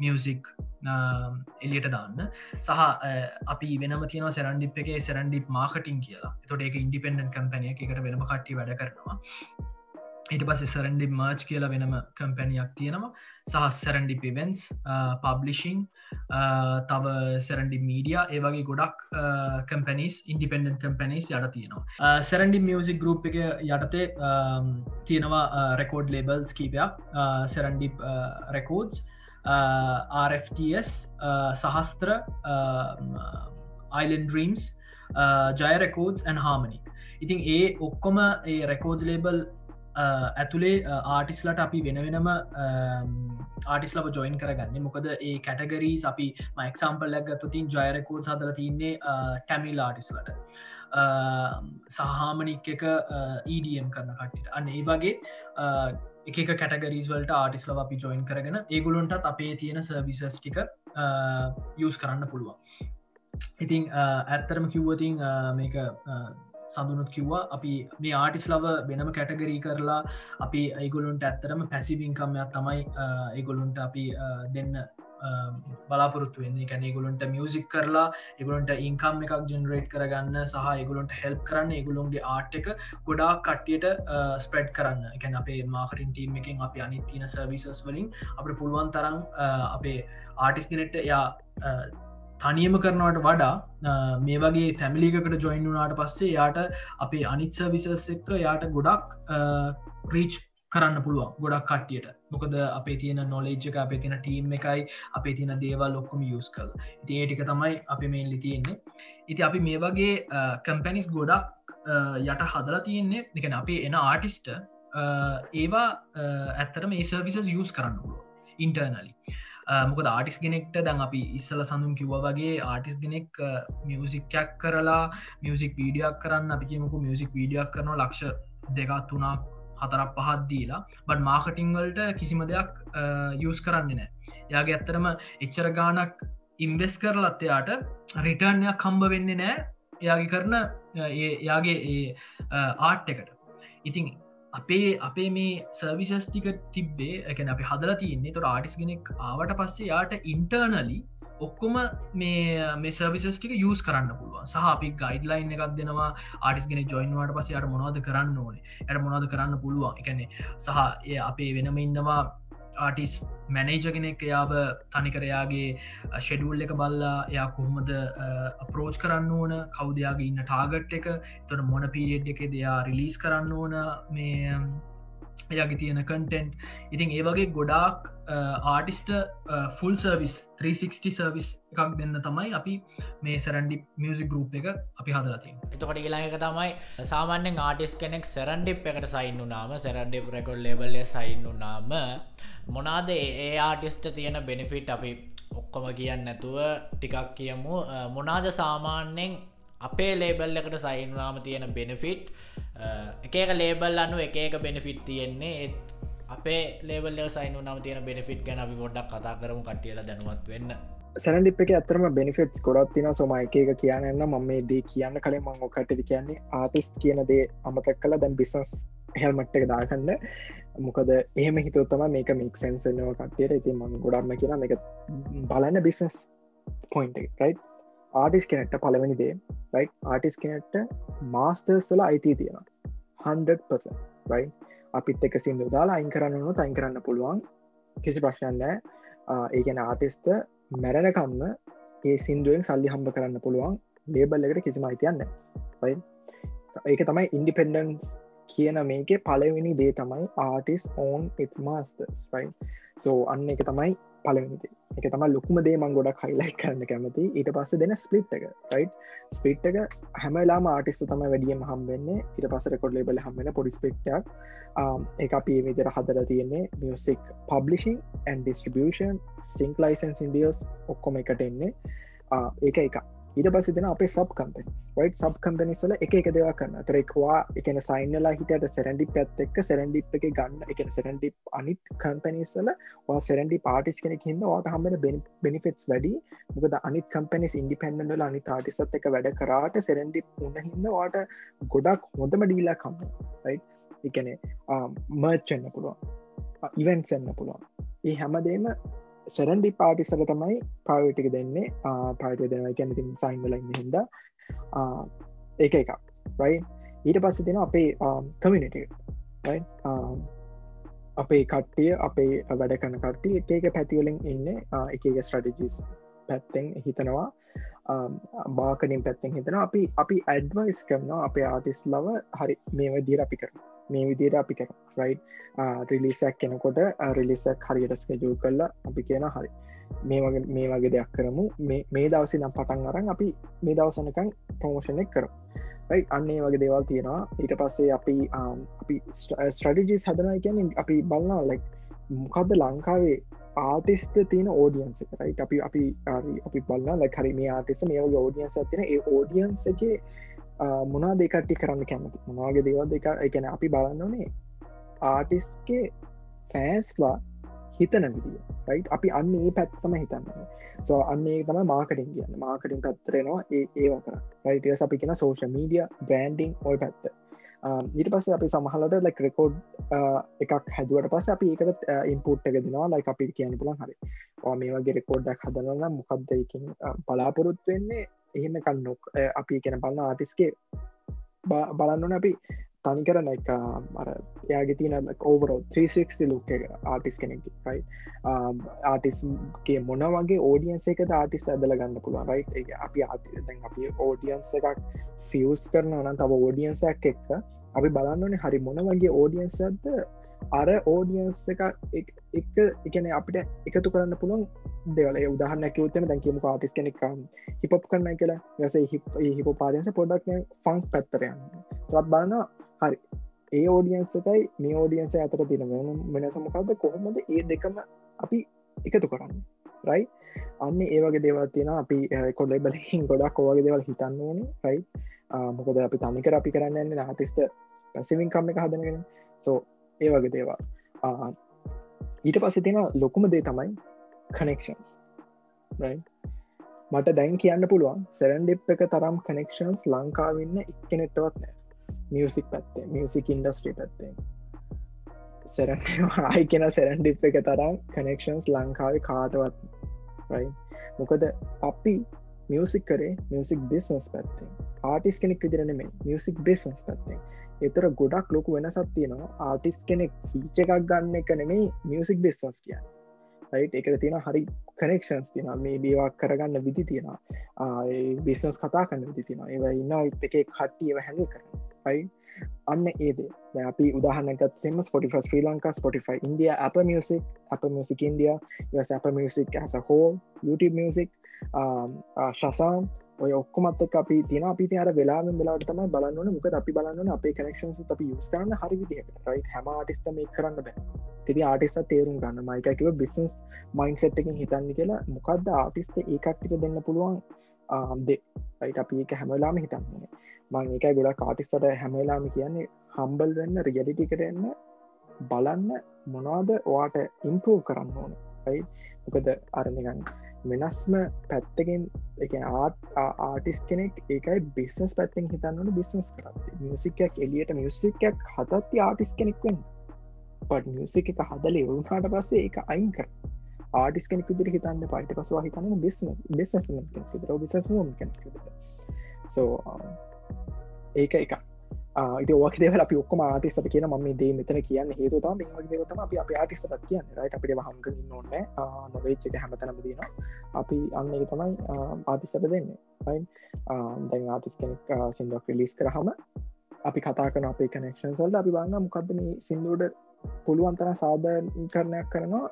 මියසික් එලියට දාන්න. සහ අපි වෙනම තියන සැරන්ඩිප් එක. සැරන්ඩිප් මාකටින් කියලා. තොට එක ඉන්ඩිපෙන්ඩන් කම්පැනිය එකට වෙනම කට්ටි වැඩ කරනවා. ඊට පස් සරන්ඩි මර්ච් කියලා වෙනම කම්පැනියක් තියෙනවා. සහ සැරන්ඩි පිවෙන්ස් පබ්ලිෂිං තව සැරන්ඩි මීඩිය ඒවගේ ගොඩක් කම්පැනිස් ඉන්ඩිපෙන්ඩන් කම්පැනිස් යට තියෙනවා. සැරන්ඩි මියසික් ගරුප් එක යටතේ um, තියෙනවා uh, රෙකෝඩ් ලේබල්ස් කීපයක්. Serendi records RFTS Sahasra Island Dreams Jaya records and Harmonic ඉතින් ඒ ඔක්කොම ඒ රෙකෝඩ් ලේබල් ඇතුළේ ආටිස්ලට අපි වෙන වෙනම ආටිස් ලබ ජොයින් කරගන්න. මොකද ඒ කැටගරීස් අපි මයික්සම්පල් ලැගත්තු තින් ජයරකෝඩ් සදර තින්නේ ටැමිල් ආටිස්ලට සහාමනික් එක uh, EDM කරන කට්ටිට අන්න ඒ වගේ uh, එක කැටගරීස් වලට ආටිස් ලව අපි ජොයින් කරගෙන ඒගුලොන්ටත් අපේ තියෙන සර්විසස් ටික uh, යස් කරන්න පුළුවන්. ඉතිං ඇත්තරම කිව්වතින් මේක සඳනුත් කිව්වා. අපි මේ ආටිස් ලව වෙනම කැටගරී කරලා අපි ඒගොලුන්ට ඇත්තරම පැසිවිංකම්යක් තමයි ඒගොලුන්ට අපි දෙන්න බලාපොරත්තු වෙන්නේ. කැනෙගුලන්ට මියසික් කරලා එගුලන්ට ඉන්කම් එකක් ජෙනරේට් කරගන්න සහ එගුලන්ට හෙල්ප් කරන්න එගුලුන්ගේ ආට් එක ගොඩා කට්ටියට ස්ප්‍රඩ් කරන්න. එකැන අපේ මාකටින් ටීම් එකින් අපි අනිත්තින සර්විසස් වලින් අප පුළුවන් තරම් අපේ ආටිස් ගෙනෙට්ට යා තනියම කරනවට වඩා මේ වගේ ෆැමිලිකට ජොයින් වනාට පස්සේ යාට අපේ අනිත් සර්විසස් එක්ක යාට ගොඩක් රීච් කරන්න පුළුවන් ගොඩක් කට්ටියට. මොකද අපේ තියෙන නොලේජ්ක අපේ තින ටීම් එකයි අපේ තින දේවල් ලොක්කොම යස් කල් ඉති ඒටික තමයි අපි මේන්ලි තියෙන්නේ. ඉති අපි මේ වගේ කම්පැනිස් ගොඩක් යට හදලා තියෙන්නේ එකන අපේ එන ආටිස්ට ඒවා ඇත්තට මේ සර්විසස් යස් කරන්න පුළුව ඉන්ටර්නලි මොකද ආටිස් ගෙනෙක්ට දැන් අපි ඉස්සල සඳුන් කිව්ව වගේ ආටිස් ගෙනෙක් මියසික්කයක් කරලා මියසික් වීඩියක් කරන්න අපිකමකු මියසික් වීඩියක් කරන ලක්ෂ දෙකත් තුනක් හතරක් පහත් දීලා. බට මාකටිංවල්ට කිසිම දෙයක් යස් කරන්නේ නෑ යාගේ ඇත්තරම එච්චර ගානක් ඉන්වෙස් කරලත්තයාට රිටර්ණයක් කම්බ වෙන්නේ නෑ එයාගේ කරන යාගේ ඒ ආට් එකට. ඉතින් අපේ අපේ මේ සර්විසස් ටික තිබ්බේ එකන අපි හදල තියන්නේ. තොර ආටිස් ගෙනෙක් ආවට පස්සේ යාට ඉන්ටර්නලි ඔක්කොම මේ මේ සර්විසස් ටික යස් කරන්න පුළුව සහ අපි ගයිඩ්ලයින් එකක් දෙනවා. ආටිස් ගෙන ජොයින්වාට පස යට මොනවද කරන්න ඕනේ? යට මොනවද කරන්න පුළුවන්? එකනේ සහ ඒ අපේ වෙනම ඉන්නවා ආටිස් මැනේජ කෙනෙක් එයාව තනිකරයාගේ ෂෙඩුල් එක බල්ලා එයා කොහොමද අපරෝච් කරන්න ඕන? කවදයාගේ ඉන්න ටාගට් එක? තොට මොන පිරිියඩ් එක දෙයා රිලිස් කරන්න ඕන? මේ එයාගේ තියෙන කටෙන්ට් ඉතින් ඒ වගේ ගොඩාක් ආටිස්ට ෆුල් සර්විස් 360 සර්විස් එකක් දෙන්න තමයි අපි මේ සැරන්ඩි මියසික් ගරුප් එක අපි හදලති එතකොට ඉලාක තමයි සාමාන්‍යෙන් ආටිස් කෙනෙක් සැරන්ඩිප් එකට සයින්නු නාම සැරන්ඩි රෙකොල් ලෙබල්ල සයින්නු නාම මොනාද ඒ ආටිස්ට තියෙන බෙනිෆිට් අපි ඔක්කොම කියන්න නැතුව ටිකක් කියමු. මොනාද සාමාන්‍යෙන් අපේ ලේබල් එකට සයින්නාම තියෙන බෙනිෆිට් එකක ලේබල් අනු එක එක බෙනිෆිට් තියෙන්නේ. අපේ ලේබල් සයින් නම තියෙන බෙනිෆිට් ගැන අපි ගොඩක් කතා කරමු කටියල දැනුවත් වෙන්න. සැනඩිප් එක ඇතරම බෙනිෆිට් ගොඩත් තින සොම එක එක කියන්න ම මේ දේ කියන්න කලින් මං කටට කියන්නේ ආටිස් කියන දේ අමතක් කල දැන් බිසස් හෙල්මට් එක දාකන්න මොකද එහෙම හිතවත්තම මේක මික් සැන්සනව කටයට ඉති මං ගොඩක්ම කියන එක බලන්න බිස්නස් පොයින්ට රයි් ආටිස් කෙනෙක්ට පලවෙනි දේ රයි් ආටිස් කෙනෙක්ට මාස්ටර්ස් වල අයිති තියෙන 100% රයි් අපිත් එක සිින්දු දාලා අයින් කරන්නනු තයින් කරන්න පුළුවන්. කිසි ප්‍රශ්නන්න ඒගැන ආටිස්ට මැරණකම්ම ඒ සිින්දුවෙන් සල්ලි හම්බ කරන්න පුළුවන්. ලේබල් එකට කිසිම අයිතියන්න ඒක තමයි ඉන්ඩිපෙන්ඩන්ස් කියන මේක පලවෙනි දේ තමයි ආටිස් ඕන් ඉත් මාස්ටර්ස් රයි සෝ අන්න එක තමයි පලවෙනිදේ එක තම ලොකුම දේ මං ගොඩක් හයිලයිට් කරන්න කැමති ඊට පස්ස දෙන ස්පලිට් එක ටයි් ස්පිට් එක හැමලාම ආටිස්ට තම වැඩියම හම්බෙන්නේ ඊට පස රෙකොඩ් ලබල හම්බෙන පොඩි ස්පික්ටක් එක um, අපේ විදිර හදර තියෙන්නේ music publishing and distribution sync licenses ඉන්ඩියස් ඔක්කොම එකට එන්නේ. Uh, ඒක එක ඊට පස්ස දෙන අපේ සබ් කම්පනි වයිට සබ් කම්පනිස්වල එක එක දෙවා කරන්න තරෙක්වා එකන සයින්ලා හිට සැරන්ඩි පැත් එක්ක සැරන්ඩිප් එක ගන්න එක සැරන්ඩි අනිත් කම්පනිස්වල සැරන්ඩි පාටිස් කෙනෙක් හිද වාට හම්බෙන බෙනිෆිටස් වැඩි. මොකද අනිත් කම්පනිස් ඉන්ඩිපැන්ඩල අනි තාටිසත් එක වැඩ කරාට සැරන්ඩි උන්න හිද වාට ගොඩක් හොඳම ඩීලා කම්ම එකන මර්ච්චන්න පුළුවන්. ඉවෙන්ට්සන්න පුළුවන්. ඒ හැමදේම සැරන්ඩි පාටිසල තමයි පාවිටික දෙන්නේ. පාට දෙන කැනති සයින්වල ඉන්න හිද ඒක එක රයි ඊට පස්ස දෙෙන අපේ කමිනිට අපේ කට්ටිය අපේ වැඩ කන කට්ටිය එක පැතිවලින් ඉන්න. එක ස්ට්‍රටජිස් පැත්තෙන් හිතනවා. බාකනින් පැත්තෙන් හිතන අපි අපි ඇඩ්වයිස් කරනවා අපේ ආටිස් ලව හරි මේව දීර අපි කර මේ විදියට අපි කර රයි් රිලිසක් කෙනකොට රිලිසක් හරියට ස්කජූ කරලා අපි කියන හරි. මේ වගේ මේ වගේ දෙයක් කරමු. මේ දවසි නම් පටන් අරන් අපි මේ දවසනකන් ප්‍රමෝෂණයක් කර රයි අන්නේ වගේ දේවල් තියෙනවා. ඊට පස්සේ අපි අපි ස්ට්‍රටජී සදනා කියන අපි බලන්නා ලයික් මොකක්ද ලංකාවේ ආටිස්ට තියෙන ඕඩියන්ස රයි අපි අපි අපි බලන්න ලයි හරි මේ ආටිස්ට මේ වගේ ඕඩියන්ස තින ඒ ඕඩියන්ස එක මොනා දෙකට්ටි කරන්න කැමති? මොනාගේ දේවල් දෙක එකන අපි බලන්න ඕනේ ආටිස්ගේ ෆෑස්ලා හිතන විදිිය රයි් අපි අන්න ඒ පැත්තම හිතන්න සෝ අන්නේ තම මාකටින් කියන්න. මාකටින් පත්තරෙනවා ඒ ඒවා කර රයිටස් අපි කියෙන සෝෂ මීඩිය බ්‍රන්ඩිං ඔය පැත්ත. ඊට පස්ස අපි සමහලට ලක් රෙකෝඩ් එකක් හැදුවට පස අපි ඒකට ඉන්පුට් එක දෙනවා. ලයි අපි කියන්න පුලන් හරි. මේ වගේ රෙකෝඩ්ඩක් හදනන්න මොකක්දයකින් පලාපොරොත් වෙන්නේ? එහෙම කන්නොක් අපි කෙන බලන්න ආටිස්ගේ බලන්නන අපි තනි කරන එක අර යාගේ තියන ඕවරෝ 360 ලුක් ආටිස් කෙනෙක් රයි ආටිස්ගේ මොන වගේ ඕඩියන්ස එක ආටිස් ඇදල ගන්න පුළුවන් රයි අපි ආති අපි ඕඩියන්ස එකක් ෆියස් කරන නම් තව ඕඩියන්සක් එක්ක අපි බලන්නනේ හරි මොන වගේ ඕඩියන්සද අර ඕඩියන්ස් එක එක එකන අපිට එකතු කරන්න පුළුවන් දෙවල. උදාහන්න කිවතම දැකිම ආටිස් කෙනෙක් um, හිපප් කරන්න කියලා. යස හිප හිප පාදස පොඩක් ෆංක් පැත්තරයන්න ත් බලන්න හරි. ඒ ඕඩියන්ස් එකයි මේ ඕඩියන්ස අතර තින වෙනසමකක්ද කොහොමද ඒ දෙකම අපි එකතු කරන්න? රයි අන්න ඒවගේ දේවල් තියෙන අපි කොඩ බලින් ගොඩක් කෝවගේ දේවල් හිතන්න ඕනේ රයි මොකද අපි තනිකර අපි කරන්න නාටිස්ට පැසිවින් කම්ම එක හදනගෙන. සෝ ඒ වගේ දේවා ඊට පස්ස තියෙන ලොකුම දේ තමයි කනෙක්ෂන්ස් මට දැන් කියන්න පුළුවන් සැරන්ඩිප් එක තරම් කනෙක්ෂන්ස් ලංකාවන්න එක්කනෙට්ටවත් නෑ. මියසික් පැත්තේ මියසික් ඉන්ඩස්ට්‍රී පැත්තේ සැරන් ආයි කෙන සැරන්ඩිප් එක තරම් කනෙක්ෂන්ස් ලංකාවේ කාටවත් මොකද අපි මියසික් කරේ මියසික් බිස්නස් පැත්තේ ආටිස් කෙනෙක් විදිරන මේ මියසික් බිස්නස් පැත්තේ එතර ගොඩක් ලොකු වෙනසත් තියෙනවා. ආටිස් කෙනෙක් ෆීච එකක් ගන්න එක නෙමේ මියසික් බිස්නස් කියන්න. රයිට් එකට තියෙන හරි කනෙක්ෂන්ස් තින මේ බේවා කරගන්න විදි තියෙනවා. බිස්නස් කතා කන්න විදි තිෙන ඒව ඉන්න එක කට්ටියව හැඟ කරන යි අන්න ඒද අපි උදාහනකත්ම Spotify Sri Lanka Spotify India Apple music Apple music India Apple music ඇස හෝ YouTube music Shazam um, uh, ඔය ඔක්කොමත් අපි තින අපි අර වෙලා වෙලාට තම බලන්න මුක අපි බලන්න අපේ කනෙක්ෂන් අපි යස් කරන්න හරි විදිහ රයි හැම ආටිස්ට මේ කරන්න බෑ. තිති ආටිස්ට තේරුම් ගන්න. මයිකකිව බිස්නස් මයින් සෙට්කින් හිතන්න කියලා. මොකක්ද ආටිස්ට ඒකක්ටික දෙන්න පුළුවන් um, දේ. රයිට අපි එක හැමලාම හිතන්නේ. මං එකයි ගොඩා කාටිස්ට හැමලාම කියන්නේ හම්බල් වෙන්න රියලිටි කරන්න බලන්න මොනවාද ඔයාට ඉම්පරූ කරන්න ඕන. යි මොකද අරණගන්න වෙනස්ම පැත්තකින් එක ආත් ආටිස් කෙනෙක් ඒකයි බිස්නස් පැත්තෙන් හිතන්නන බිස්නස් කරත් මියසිකයක් එලියට මියසිකයක් හතත්ති ආටිස් කෙනෙක්වෙන් පට මියසික එක හදල එවුණට පස්සේ එක අයින් කර ආටිස් කෙනෙක් විදිර හිතන්න පයිට පසවා හිතන්න බිස්න බිස් බිස සෝ ඒක එක ඉති ඕක දෙව අපි ඔක්කම ආටිස්ට කියන ම දේ මෙතන කියන්න හේතු තම දේවතම අපි අප ආටිස්ට කියන්න. රයිට අපිට හංග නොන්න නොවේච්චක හැමතනම දන අපි අන්න එක තමයි ආටිස්සට දෙන්නේ. දැන් ආටිස් කෙනෙක් සිින්දක් ලිස් කරහම අපි කතා කන අපේ කනෙක්ෂන් සොල්ට අපි බන්න මොකක්ද මේ සිින්දුවට පුළුවන්තන සාධ කරණයක් කරනවා.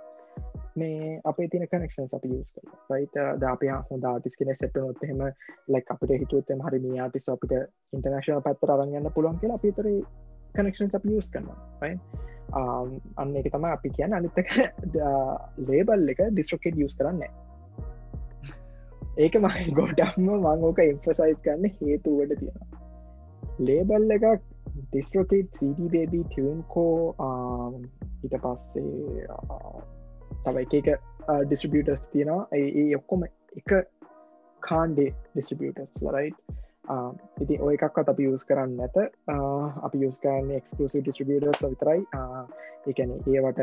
මේ අපේ තින කනෙක්ෂන් අපි යස් කර රයිට ද අප හොඳ ආටිස් කෙන සෙට නොත් හෙම ලක් අපිට හිතුවත්තම හරි මේ ආටිස් අපිට ඉන්ටර්නශන පැත්තර අරගන්න පුළුවන් කියලා අපිතර කනෙක්ෂන් අප යස් කරනවා. අන්න එක තම අපි කියන්න. අනිත්තක ලේබල් එක ඩිස්ට්‍රකෙට් යස් කරන්න ඒක මයි ගොඩක්ම මං ඕක එම්ෆසයිස් කන්න හේතුවට තියෙන ලේබල් එකක් ඩිස්ට්‍රොකට් සඩබබ ටියන්කෝ ඊට පස්සේ තව එක එක ඩිස්ට්‍රිබියටර්ස් තියෙනවා. ඒ ඔක්කොම එක කාන්ඩේ ඩිස්ට්‍රිබියටර්ස් ලරයි් ඉති ඔය එකක්ත් අපි යස් කරන්න නැත. අපි යස් කරන්න එක්ස්කලසි ඩිස්ට්‍රිබියටර්ස් විතරයි. එකන ඒවට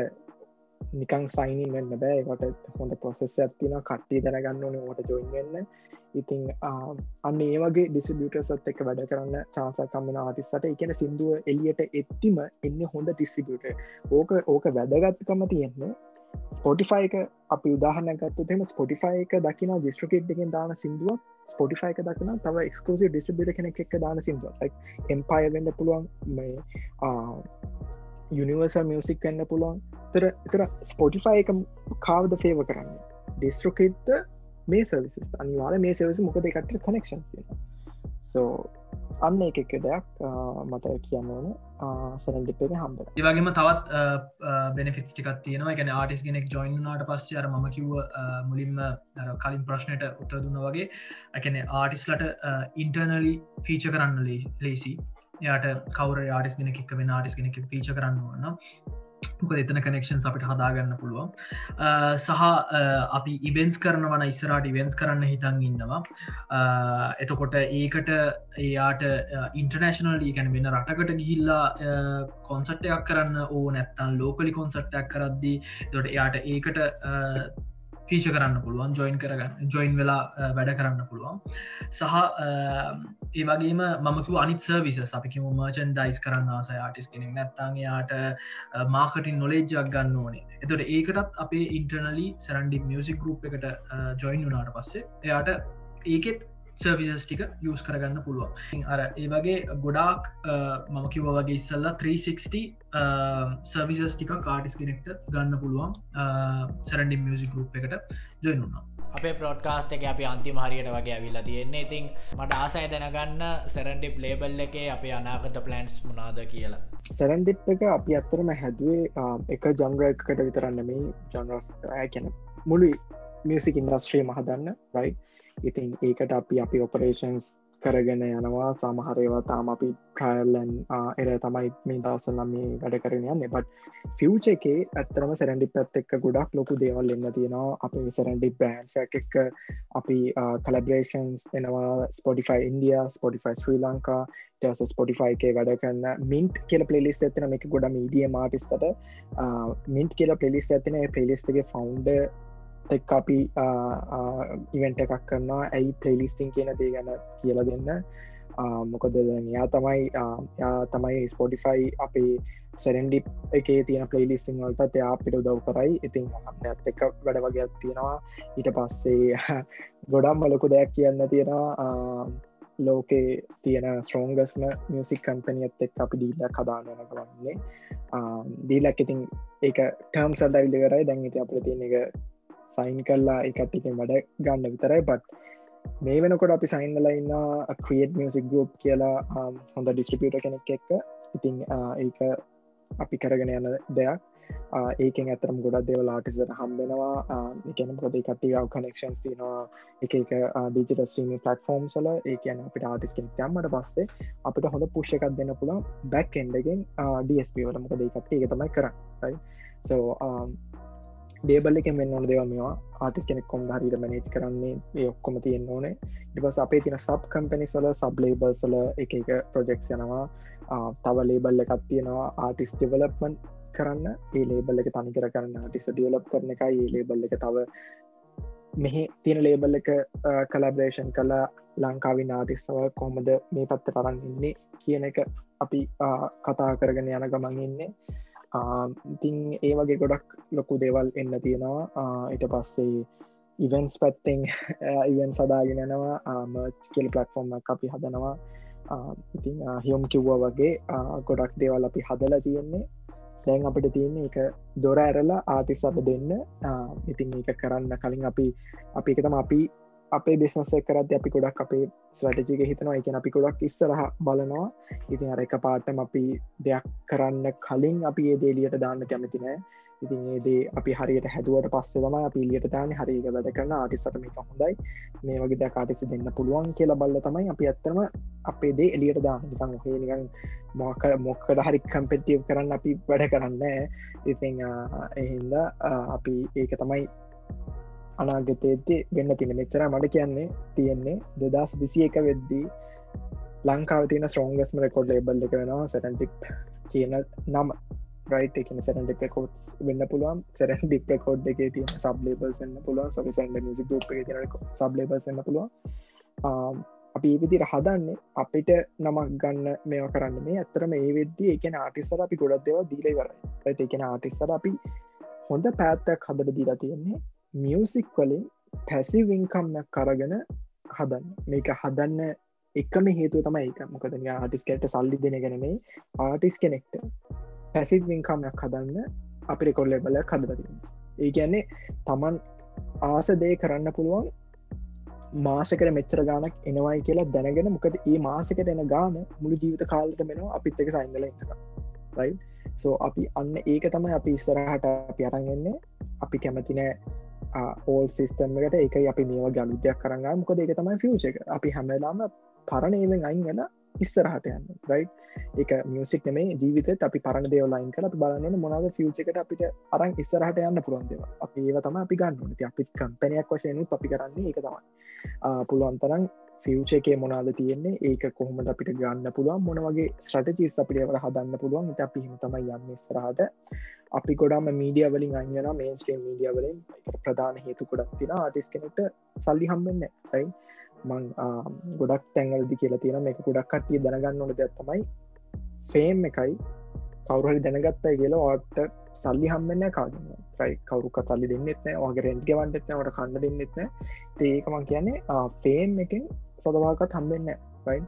නිකං සයිනින් වෙන්න බෑ. වට හොඳ පොසෙස් ඇතින කට්ටි දැනගන්න ඕන ට ජොයින්වෙන්න ඉතිං අන්න ඒවගේ ඩිසිබියටසත් එක වැඩ කරන්න චාසකම්මන ආටිස්ට එකන සිින්දුව එලියට එත්තිම එන්න හොඳ ඩිස්සිබියට ඕක ඕක වැදගත්කම තියෙන්න. ස්පොටිෆයි එක අපි උදාහනගත්තු තෙම ස්පොටිෆයි එක දකින ජිස්ට්‍රකේට් එකෙන් දාන සිින්දුව ස්පොටිෆයි එක දකින තව එක්ස්කෝසි ඩිස්ට්‍රිබිට කෙනෙක් එක් දාන සිින්දුව එම්පය වෙන්න පුළුවන් මේ යුනිවර්සල් මියසික් කන්න පුළුවන්. තර එතර ස්පොටිෆයි එක කාවද ෆේව කරන්න? ඩිස්ට්‍රකේට්ද මේ සවිස් අනිවාල මේ සවස මොකද? එකට කනෙක්ෂන් සෝ අන්න එක එක දෙයක් මට කියන්න ඕන. සරන්ඩිපේ හම්බ ඒවගේම තවත් බෙනෆිස් ටිකත් තියෙනවා. ගැන ආටිස් ගෙනෙක් ජොයින්නාට පස්සේ අර ම කිව්ව මුලින්ම කලින් ප්‍රශ්නයට උත්තර දුන්න වගේ ඇකැන ආටිස්ලට ඉන්ටර්නලි ෆීච කරන්න ලේසි. යාට කවර ආටිස් ගෙනෙක් වෙන ආටිස් කෙනෙක් පීච කරන්න ඕන්න මොක එතන කනෙක්ෂන් අපිට හදාගන්න පුළුවන්. සහ අපි ඉවෙන්ස් කරනවන ඉස්සරට ඉවෙන්ස් කරන්න හිතන් ඉන්නවා. එතකොට ඒකට එයාට ඉන්ටර්නේශනල් ගැන වෙන රටකට ගිහිල්ලා කොන්සට්ටයක් කරන්න ඕ නැත්තන් ලෝකලි කොන්සට්ටයක් කරද්දී තොට එයාට ඒකට පීච කරන්න පුළුවන් ජොයින් කරගන්න ජොයින් වෙලා වැඩ කරන්න පුළුවන්. සහ ඒ වගේම මමක අනිත් සර්විස අපිකිම මර්චන් ඩයිස් කරන්න ආසය ආටිස් කෙනෙක්. නැත්තන් යාට මාකටින් නොලේජ්ජක් ගන්න ඕනේ. එතොට ඒකටත් අපේ ඉන්ටර්නලි සරන්ඩි මියසික් ගරුප් එකට ජොයින් වනාට පස්සේ එයාට ඒකෙත් සර්විසස් ටික යස් කරගන්න පුළුවන්. අර ඒ වගේ ගොඩාක් මම කිව වගේ ඉස්සල්ලා 360 සර්විසස් ටික කාටිස් කෙනෙක්ට ගන්න පුළුවන් සරන්ඩි මියසික් ගරුප් එකට ජොයිනුන්නා අපේ පොඩ්කාස්ට එක අපි අන්තිම හරියට වගේ ඇවිල්ලා තියෙන්නේ. ඉතින් මට ආසය දැනගන්න සැරන්ඩිප් ලේබල් එකේ අපේ අනාගත ප්ලන්ස් මුණනාද කියලා. සැරන්ඩිප් එක අපි අත්තරම හැදුවේ එක ජංග්‍රයකට විතරන්න මේ ජනරස් ඇැන මුළු මියසික් ඉන්ඩස්ට්‍රී මහදන්න රයි් ඉතින් ඒකට අපි අපි ඔපරේෂන්ස් කරගෙන යනවා. සමහරේවා තාම අපි ට්‍රයිල්ලන් එර uh, තමයි මේ දවසල්ල මේ වැඩ කරන යන්න. බට ෆියච එකේ ඇත්තරම සැරන්ඩි පැත් එක්ක ගොඩක් ලොකු දේවල් එන්න තියෙනවා. අපි සැරන්ඩි බෑන්ස් එක්ක අපි uh, කලබරේෂන්ස් එනවා. Spotify India Spotify Sri Lanka ටස Spotify එකේ වැඩ කන්න මින්ට් කියල පලෙලිස් ඇතින එක ගොඩ මීඩිය මාටිස්ට මින්ට් කියල පලෙලිස් ඇතින පලෙලිස්ටගේ ෆවන්ඩ එක් අපි ඉවෙන්ට එකක් කරන්නවා ඇයි පලේලිස්ටිං කියන දේ ගැන කියල දෙන්න. මොකද යා තමයි යා තමයි ස්පොටිෆයි අපේ සැරන්ඩි එක තියෙන පලේලිස්ටිං වලට එයා අපිට උදව් කරයි. ඉතින් ඇත් එක වැඩ වගේත් තියෙනවා. ඊට පස්සේ ගොඩම් මලොකු දෙයක් කියන්න තියෙනවා. ලෝකේ තියෙන ස්ට්‍රෝංගස්ම මියසික් කම්පනියත් එක් අපි ඩීල කදානන කරන්නේ දීලක් ඉතින් ඒක ටර්ම් සල්ඩවිල්ල කරයි. දැන්ගති අපට තියෙන එක සයින් කල්ලා එකට්ටිකෙන් වැඩ ගන්න විතරයි. බට් මේ වෙනකොට අපි සයින්ල ඉන්න ක්‍රියට් මියසික් ගෝප් කියලා um, හොඳ ඩිස්ට්‍රිපියට කෙනෙක් එක්ක. ඉතිං uh, ඒක අපි කරගෙන යන දෙයක්. Uh, ඒකෙන් ඇතරම් ගොඩක් දේවල් ආටිසට හම්බෙනවා එකන uh, පොදේ කට්ටියාව කනෙක්ෂන්ස් තිනවා එක එක ඩිජිට ස්ටීම පලටෆෝම් සල ඒ කියන අපිට ආටිස් කෙනෙක් යම්මට පස්සේ අපිට හොඳ පුෂ්ක දෙන්න පුළන් බැක් එන්ඩගෙන් ඩස්ප වල. මොකද කට්ටිය එක තමයි කරන්න සෝ um, ඩේබල් එක මෙන්න ඕන දෙව මේවා. ආටිස් කෙනෙක් කොම් හරිට මනේජ් කරන්නේ? ඒ ඔක්කොම තියෙන් ඕනේ. ඉටස් අපේ තින සබ් කම්පනි සල සබ් ලේබර්සල එක එක ප්‍රජෙක්් යනවා. තව ලේබල් එකත් තියෙනවා. ආටිස් දෙවලප්මන් කරන්න. ඒ ලේබල් එක තනිකර කරන්න ආටිස ඩියලප් කරන එකයි. ඒ ලේබල් එක තව මෙහි තියෙන ලේබල් එක කලබ්‍රේෂන් කලා ලංකාවි නාටිස්සව කොහොමද මේ පත්ත තරන්න ඉන්නේ කියන එක අපි කතා කරගෙන යන ගමන් ඉන්නේ. ඉතිං ඒ වගේ ගොඩක් ලොකු දේවල් එන්න තියෙනවා. ඊට පස්සේ ඉවෙන්ස් පැත්තෙන් ඉවන් සදාගෙනනවා මච් කෙල් පලටෆෝර්ම් අපි හදනවා. ඉතිං හියොම් කිව්වා වගේ ගොඩක් දේවල් අපි හදලා තියෙන්නේ. දැන් අපිට තියන්නේ එක දොර ඇරලා ආටිස් අප දෙන්න. ඉතින් ඒක කරන්න කලින් අපි අපි එකතම අපි අපේ බිස්නස කරත් අපි ගොඩක් අපේ ස්වටජික හිතනවා. එක අපි ගොඩක් ඉස්සරහ බලනවා. ඉතින් අර එක පාටම අපි දෙයක් කරන්න කලින් අපි ඒ දේලියට දාන්න කැමති නෑ. ඉතින් ඒදේ අපි හරියට හැදුවට පස්සේ තම අපි ලියට දාන හරික වැඩ කරන ආටිස්සට මේක හොඳයි. මේ වගේ දැ කාටිසි දෙන්න පුළුවන් කියලා බල්ල තමයි අපි ඇත්තම අපේ දේ එලියට දාන නිකන් හේ නිකන් මොක මොක්කට හරි කම්පෙටව් කරන්න අපි වැඩ කරන්න ඉතිං එහින්ද අපි ඒක තමයි අනාගතයේදී වෙන්න තින මෙච්චර මට කියන්නේ තියෙන්නේ. දෙදස් විසි එක වෙද්දී ලංකාව තින ස්ට්‍රෝන්ගස්ම රෙකොඩ් ලබල් එක වෙනවා සැටන්ටික් කියන නම. රයිට එකන සැරන් ඩිපකෝට් වෙන්න පුළුවන්. සැරන් ඩිපකෝඩ් එක තිය සබ්ලේබල්ස් එන්න පුළුවන්. සො සැන්ඩ මිසි ගුප් එක සබ්ලේබල්ස් එන්න පුළුවන්. අපි විදිර හදන්නේ අපිට නමක් ගන්න මේවා කරන්න. මේ ඇතරම ඒ වෙද්දී එකන ආටිස්සර අපි ගොඩක් දෙව දීලයි වරයි එකන ආටිස්සර අපි හොඳ පැත්තක් හදට දීලා තියෙන්නේ. මියසික් වලින් පැසිවිංකම්මක් කරගෙන හදන්න. මේක හදන්න එකම හේතු තමයි එක මොකද ආටිස්කට සල්ලි දෙන ගැනේ ආටිස් කෙනෙක්ට පැසිව් විංකාමයක් හදන්න අපි කොල්ලෙබල හදලති ඒ කියන්නේ තමන් ආස දේ කරන්න පුළුවන් මාසකට මෙච්චර ගානක් එනවයි කියලා දැනගෙන මොකද ඒ මාසකට එන ගාන මුළු ජීවිත කාලට මෙනවා අපිත් එක සයිංගල රයි සෝ අපි අන්න ඒක තමයි අපි ඉස්සරහට අපි අරන්ගන්නේ අපි කැමතිනෑ ඕල් සිිස්ටම්මකට එක අපි මේවා ගලුදයක් කරන්න මොකද ඒක තමයි ෆියච එක. අපි හැමලාම පරණේෙන් අයින් වෙලා ඉස්සරහට යන්න රයි එක මියසික් නෙමේ ජීවිත අපි පරණ දේවලයින් කල බලන්න මොනද ෆියචකට අපිට අරන් ඉස්සරහට යන්න පුළුවන්දව අපි ඒව තම අපි ගන්න ති අපිත් කම්පනයක් වශයනු අපි කරන්නේ එක තමයි. පුළුවන්තරන් ෆියචකේ මොනාද තියෙන්නේ? ඒක කොහොමද අපිට ගන්න පුළුවන්? මොන වගේ ස්ට්‍රටජිස් අපිටවට හදන්න පුළුවන්? ට අපි තමයි යන්න ස්රහට අපි ගොඩම මීඩිය වලින් අංගන මේන්ස්ට්‍රේම් මීඩිය වලින්. ප්‍රධාන හේතු කොඩක් තින ආටිස් කෙනෙට සල්ලි හම්බෙන්න යි මං ගොඩක් තැන්වලදි කියලා තියෙන එක ගොඩක් කටිය දැනගන්න ඕන දෙයක් තමයි ෆේම් එකයි. කවුරහරි දැනගත්තයි කියලා ඔට සල්ලි හම්බෙන්න කාගන්න ්‍රයි කවරුක සල්ලි දෙන්නෙත්න වගේ රෙන්ට්ග වන්ටත්නට කන්න දෙන්නෙත්න ඒකමං කියන්නේ ෆේම් එකින් සදවාකත් හම්බෙන්න රයි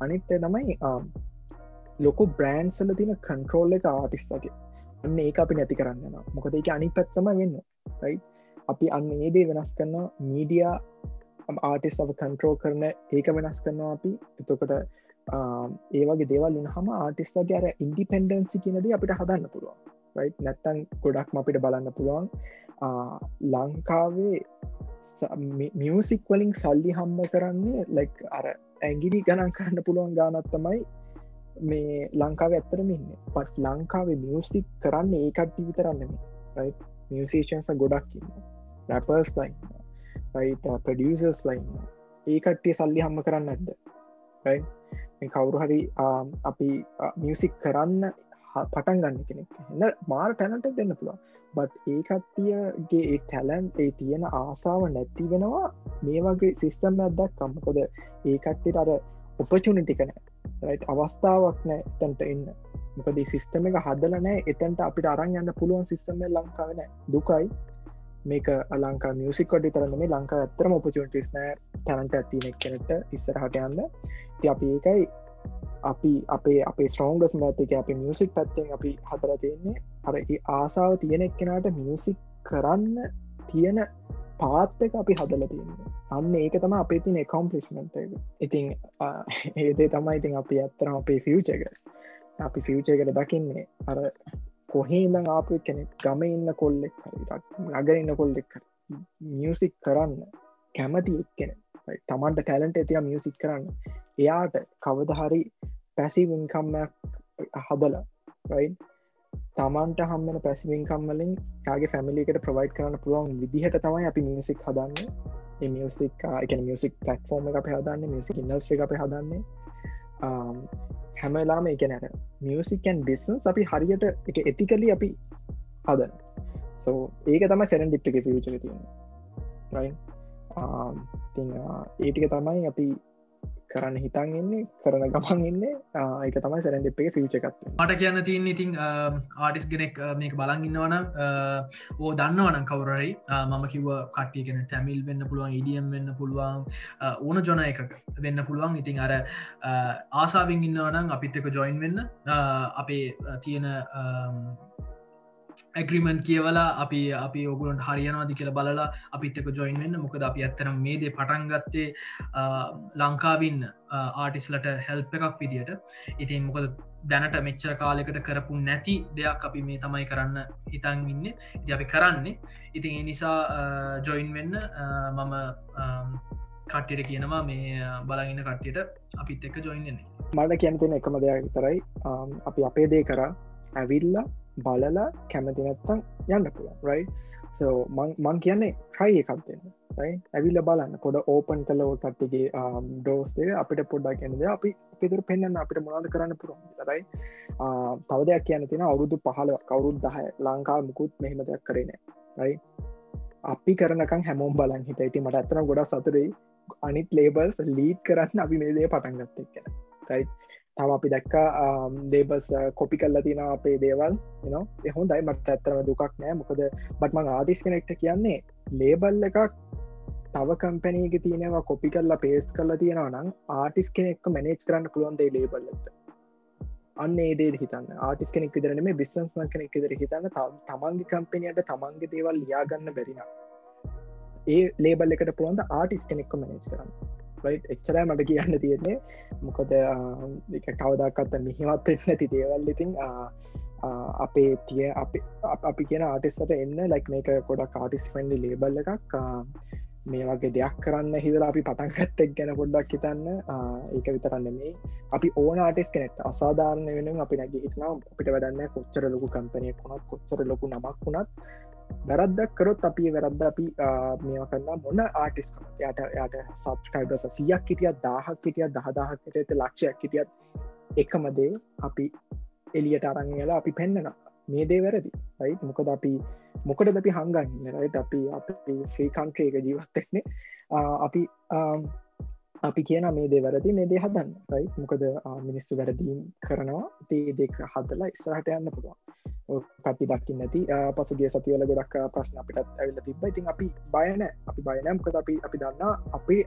අනිත්තේ තමයි ලොකු බ්‍රෑන්්සල තින කන්ට්‍රෝල් එක ආටිස්තගේ අන්න ඒ අපි නැති කරන්න මොකද එක අනි පැත්තම වෙන්න රයි අපි අන්න ඒදේ වෙනස් කරන්න මීඩියා ආටිස් අප කන්ට්‍රෝ කරන ඒක වෙනස් කරනවා අපි. එතකොට ඒවගේ දේවල් හම ආටිස්ලගේ අර ඉන්ඩිපෙන්ඩන්සි කියනද අපිට හදන්න පුළුවන් නැත්තන් ගොඩක්ම අපිට බලන්න පුළුවන් ලංකාවේ මියසික් වලින් සල්ලි හම්ම කරන්නේ ලයික් අර ඇගිලි ගණන් කරන්න පුළුවන් ගානත් තමයි මේ ලංකාව ඇත්තරමඉන්න පත් ලංකාවේ මියසික් කරන්න ඒකට්ටි විතරන්නම මියසිේෂන්ස ගොඩක් ඉන්න රැපර්ස් ලයින්න ප්‍රඩියසර්ස් ලයින් ඒ කට්ටිය සල්ලි හම්ම කරන්න ඇද කවුරු හරි uh, අපි uh, මියසික් කරන්න පටන් ගන්න කෙනෙක්. එන්න මාර ටැනට දෙන්න පුළුව බට් ඒ කට්ටියගේ ඒ ටැලන්් ඒ තියෙන ආසාාව නැති වෙනවා මේ වගේ සිිස්ටම් ඇදක් කම්මකොද ඒ කට්ටිට අර උපචුනිටිකන අවස්ථාවක් නෑ තැන්ට ඉන්න මොකද සිිස්ටම එක හදලනෑ එතැන්ට අපිට අරන් යන්න පුළුවන් සිිස්ටම ලංකාවන දුකයි. මේක අලංකා මියසික් කොට තරන්න මේ ලංකා ඇතරම ඔපචටිස් නෑ තැනට ඇතිනෙක් කෙනෙට ඉස්සරහට යන්න. ති අපි ඒකයි අපි අපේ අපේ ස්ටෝන්ගස් මඇතික අපි මියසික් පැත්තෙන් අපි හතර තියෙන්නේ අර ආසාාව තියෙනෙක් කෙනට මියසික් කරන්න තියෙන පාත්තක අපි හදල තියන්නේ. අන්න ඒක තම අපේ තින කොම්පලිස්මට ඉතින් ඒදේ තමයි ඉතින් අපි ඇත්තරම අපේ ෆියච එක. අපි ෆියච එකට දකින්නේ අර කොහේදං ආපු කෙනෙක් ගම ඉන්න කොල්ලෙක් හරිට නගර ඉන්න කොල්ලෙක් මියසික් කරන්න කැමති එක්කෙන තමන්ට ටැලන්ට ඇතිය මියසික් කරන්න එයාට කවද හරි පැසිවින්කම්මයක් හදලා රයි තමන්ට හම්මන පැසිවින්කම්මලින් යාගේ ෆැමිලිකට ප්‍රවයි් කරන්න පුළුවන් විදිහට තමයි අපි මියසික් හදන්න මියසික් එක මියසික් පලක්ෆෝර්ම අප හදන්න මියසික් ඉන්නස්්‍රි අප හදන්නේ හැමලාම එක නැර මියසිකන් බිස්සන්ස් අපි හරියට එක එතිකලි අපි හදන සෝ ඒක තම සැරන් ඩිප් එක ියචර තියන්න රයි ඒටික තමයි අපි කරන්න හිතන් එන්නේ කරන ගමන් එන්න ඒක තමයි සැරන් ඩිප් එක ෆිච එකත් මට කියන්න තියන්න ඉතින් ආටිස් ගෙනෙක් මේක බලන් ඉන්නවන ඕ දන්නවන කවරයි මම කිව කට්ටියගෙන ටැමිල් වෙන්න පුළුවන් ඉඩියම් වෙන්න පුළුවන් ඕන ජොන එක වෙන්න පුළුවන්. ඉතින් අර ආසාාවෙන් ඉන්නවනම් අපිත් එක ජොයින් වෙන්න අපේ තියෙන ඇග්‍රිමන් කියවලා අපි අපි ඔගුලන්ට හරියනවාදි කියල බලලා අපිත්තක ජොයින් වෙන්න. මොකද අපි ඇත්තරම් මේදේ පටන්ගත්තේ ලංකාවින්න ආටිස්ලට හෙල්ප එකක් විදිට ඉතින් මොකද දැනට මෙච්චර කාලෙකට කරපු නැති දෙයක් අපි මේ තමයි කරන්න හිතන් ඉන්න. ඉති අපි කරන්නේ. ඉතින් ඒ නිසා ජොයින් වෙන්න මම කට්ටියට කියනවා මේ බලගන්න කට්ටියට අපිත් එක්ක ජොයින්න්නේ මට කියන්තින එකම දෙයක් විතරයි. අපි අපේ දේ කර ඇවිල්ලා බලලා කැමති නැත්තම් යන්න පුළුව රයි මං කියන්නේ ට්‍රයි එකක්දන්න ඇවිල්ල බලන්න. පොඩ ඕපන් කලෝ කට්ටිගේ ඩෝස්ේ අපිට පොඩ්ඩක් කියනද අපි පිදුර පෙන්න්න අපිට මොනාද කරන්න පුරුවන් රයි uh, තව දෙයක් කියන තින අවුරුදු පහල කවුරුත් දහ ලංකා මුකුත් මෙහෙම දෙයක් කරන රයි අපි කරනකං හැමෝම් බලන් හිට ඇති මට ඇතන ගොඩක් සතුරයි අනිත් ලේබල්ස් ලීඩ් කරන්න අපි මේ දේ පටන්ගත්තක් කියෙන රයි තම අපි දැක්කා දේබස් කොපි කල්ල තින අපේ දේවල් න එහොඳයි මට ඇත්තරම දුකක් නෑ. මොකද බටමං ආදිස් කෙනෙක්ට කියන්නේ ලේබල් එකක් තව කම්පැනීග තියෙනවා කොපි කල්ලා පේස් කල්ලා තියෙනවා නම් ආටිස් කෙනෙක් මැනේජ් කරන්න පුළුවන්දේ ලේබල්ලට අන්න ඒදේ හිතන්න. ආටිස් කෙනෙක් විදරන මේ බිස්සන්ස්ම කෙනෙක් විදර හිතන්න. තමන්ගේ කම්පනියට තමන්ගේ දේවල් ලියාගන්න බැරින ඒ ලේබල් එකට පුළුවන්ද ආටිස් කෙනෙක්ක මැනේජ් කරන්න? එච්චරයි මට කියන්න තියෙන්නේ. මොකද කවදක්කත්ත මිහිමත් නැති දේවල් ඉතින් අපේ තිය අපි කියන ආටිස්සට එන්න ලයික් මේක ගොඩක් ආටිස් ෆන්ඩි ලේබල්ල එකක් මේ වගේ දෙයක් කරන්න හිදලා අපි පටන් සැත්තෙක් ගැන පොඩ්ඩක් හිතන්න. ඒක විතරන්න මේ අපි ඕන ආටිස් කෙනෙට අසාධාරණ වෙන අපි නැග හිටනාව. අපිට වැඩන්න කොච්චර ලොකු කම්පනයක් වුණත් කොච්චර ලොකු නමක් වුණත්. වැරද්දක් කරොත් අපි වැරද්ද අපි මේ කරන්න මොන්න ආටිස් යට යට සබස්ක්‍රයිබස සියක් හිටියත් දාහක් හිටිය දහදාහක් හිටත ලක්ෂයක් හිටියත් එකමදේ අපි එලියට අරංගලා අපි පෙන්න්නන මේ දේ වැරදි. යි මොකද අපි මොකට අපි හංගන්න රයිට අපි අපි ශ්‍රී කංක්‍රයක ජීවත්තෙක්නේ අපි අපි කියන මේ දේ වැරදි මේ දේ හදන්න රයි මොකද මිනිස්සු වැරදීම් කරනවා. තේ දෙක හදලා ඉස්සරහට යන්න පුළුවන්. කටි දකින්න නැති පසගේ සතිවල ගොඩක් ප්‍රශ්න අපිටත් ඇවිල තිබ ඉතින් අපි බයන අපි බයනම්කද අපි අපි දන්නා අපේ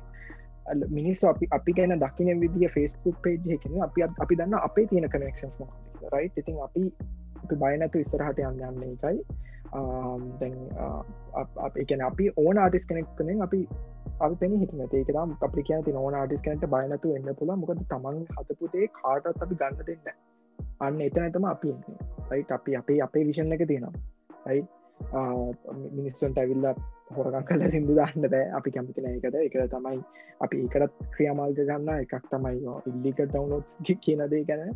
මිනිස් අපි අපි ගැන දකින විදිිය ෆස්බුක් පේජ් එකන අපි අපි දන්න අපේ තියෙන කනෙක්ෂන්ස් රයි ඉතින් අපි අපි බයනැතු ඉස්සරහට යන්න යන්න එකයි දැන් අපිකැන අපි ඕන ආටිස් කෙනෙක් කනෙන් අපි අපි පෙන හිටන ඒකම් අපි කියන ති ඕන ආටිස් කනට බයනතු එන්න පුළ මොකද තමන් හතපුතේ කාටත් අපි ගන්න දෙන්න අන්න එතන ඇතම අපි රයි් අපි අපේ අපේ විෂණ එක තියෙනවා. රයි මිනිස්සුන්ට ඇවිල්ල හොරකන් කල සිදු දන්න බෑ. අපි කැමතින එකට එක තමයි අපි ඒකටත් ක්‍රියමාර්ග ගන්න එකක් තමයි ඉල්ලික ඩවන්ලෝඩ් කියනදේ ගැන.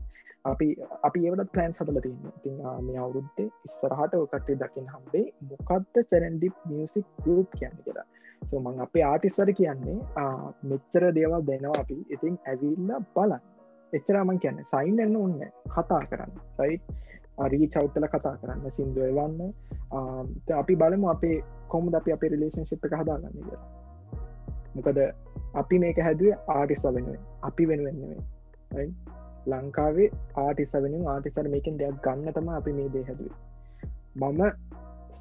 අපි අපි ඒවට පලෑන් සතල තියන්න. ඉතින් මේ අවුරුද්දේ ඉස්සරහට ඔකටේ දකිින් හම්බේ මොකක්ද සැරන්ඩි මියසික් ගරුප් කියන්න කියලා. මං අපේ ආටිස්සර කියන්නේ මෙච්චර දේවල් දෙනවා අපි. ඉතින් ඇවිල්ල බලන්න. එච්චරමන් කියන්න සයින් එන්න ඔන්න කතා කරන්න. රයි අරී චෞත්තල කතා කරන්න සිින්දුවවන්න අපි බලමු අපේ කොමුද අපි අපේ රිලේශන්ශිප් එක හදාගන්න කියලා. මොකද අපි මේක හැදුවේ ආටිස්ල වෙනුවෙන්. අපි වෙනුවෙන්නෙවේ ලංකාවේ ආටිස වෙන ආටිසර මේකින් දෙයක් ගන්න තම අපි මේ දේ හැදුවේ. මම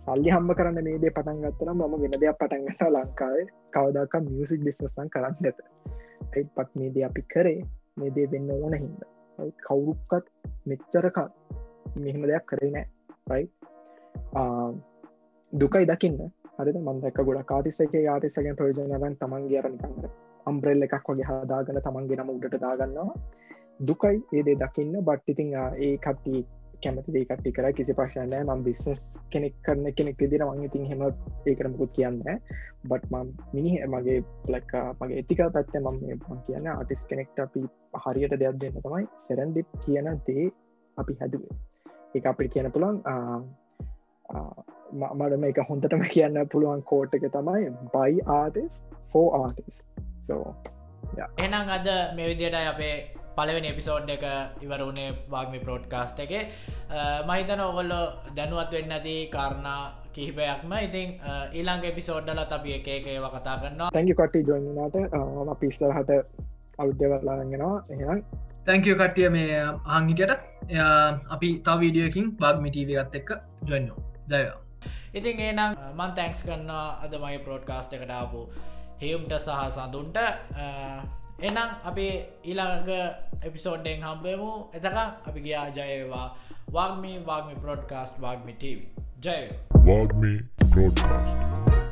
සල්ලි හම්බ කරන්න මේ දේ පටන් ගත්තන මම වෙන දෙයක් පටන්ගස ලංකාවේ. කවදක් මියසික් බිස්නස්තන් කරන්න ඇත ඇයි පත් මේ දේ අපි කරේ. මේ දේ වෙන්න ඕන හිද කවුරුක්කත් මෙච්චරක මෙහෙම දෙයක් කරේ නෑ රයි දුකයි දකින්න. හරි මන්දක ගොඩ කාටිසක ආටිසගෙන් ප්‍රයෝජනරන් තමන්ගේ අරනිකන්න අම්බ්‍රෙල් එකක් වගේ හදාගන්න තමන්ගේ නම උඩට දාගන්නවා. දුකයි ඒදේ දකින්න බට්ටිතිං ඒ කට්ටි කැමති දේකට්ටි කර කිසි ප්‍රශ්නය ම බිස්නස් කෙනෙක් කරන කෙනෙක් විදිර මං ඉතින් හෙම ඒකරමකුත් කියන්න බට් මම් මිනි මගේ ලක් මගේ එතිකල් පැත්ත මම මං කියන්න ආටිස් කෙනෙක්ට අපි හරියට දෙයක් දෙන්න තමයි. සෙරන්ඩිප් කියන දේ අපි හැදුවේ. ඒ අපිට කියන පුළන් මඩම එක හොඳටම කියන්න පුළුවන් කෝට් එක තමයි බයි ආටිස් ෆෝ ආටිස් සෝ එනම් අද මේ විදියට අපේ පලවෙනි එපිසෝඩ් එක ඉවරුණේ වාගමි ප්‍රෝඩ්කාස්ට් එක. මහිතන ඔගොල්ලො දැනුවත් වෙන්න ඇති කාරණා කිහිපයක්ම. ඉතින් ඊලාංග එපිසෝඩ්ඩල අපි එක එක ඒව කතා කරන්න තැංගි කට්ටි ජොන්නට පිස්සරහට අවුද්‍යවරලාගෙනවා එහෙනම් තැංකෝ කට්ටිය මේ ආංගිටයට අපි තා වීඩියෝකින් බාග් මිටීවගත් එක්ක ජොන්න ජයවා ඉතින් ඒනම් මන් තැන්ක්ස් කරන්න අද මයි ප්‍රෝඩ්කාස්ට එකටාපු හෙයුම්ට සහ සඳුන්ට. එනම් අපි ඊළඟ එපිසෝඩ්ඩෙන් හම්බේමු එතක අපි ගියා ජයවා වාගමී වාගමි පොඩ්කාස්ට් වාගමි TV. ජය Wagme Broadcast.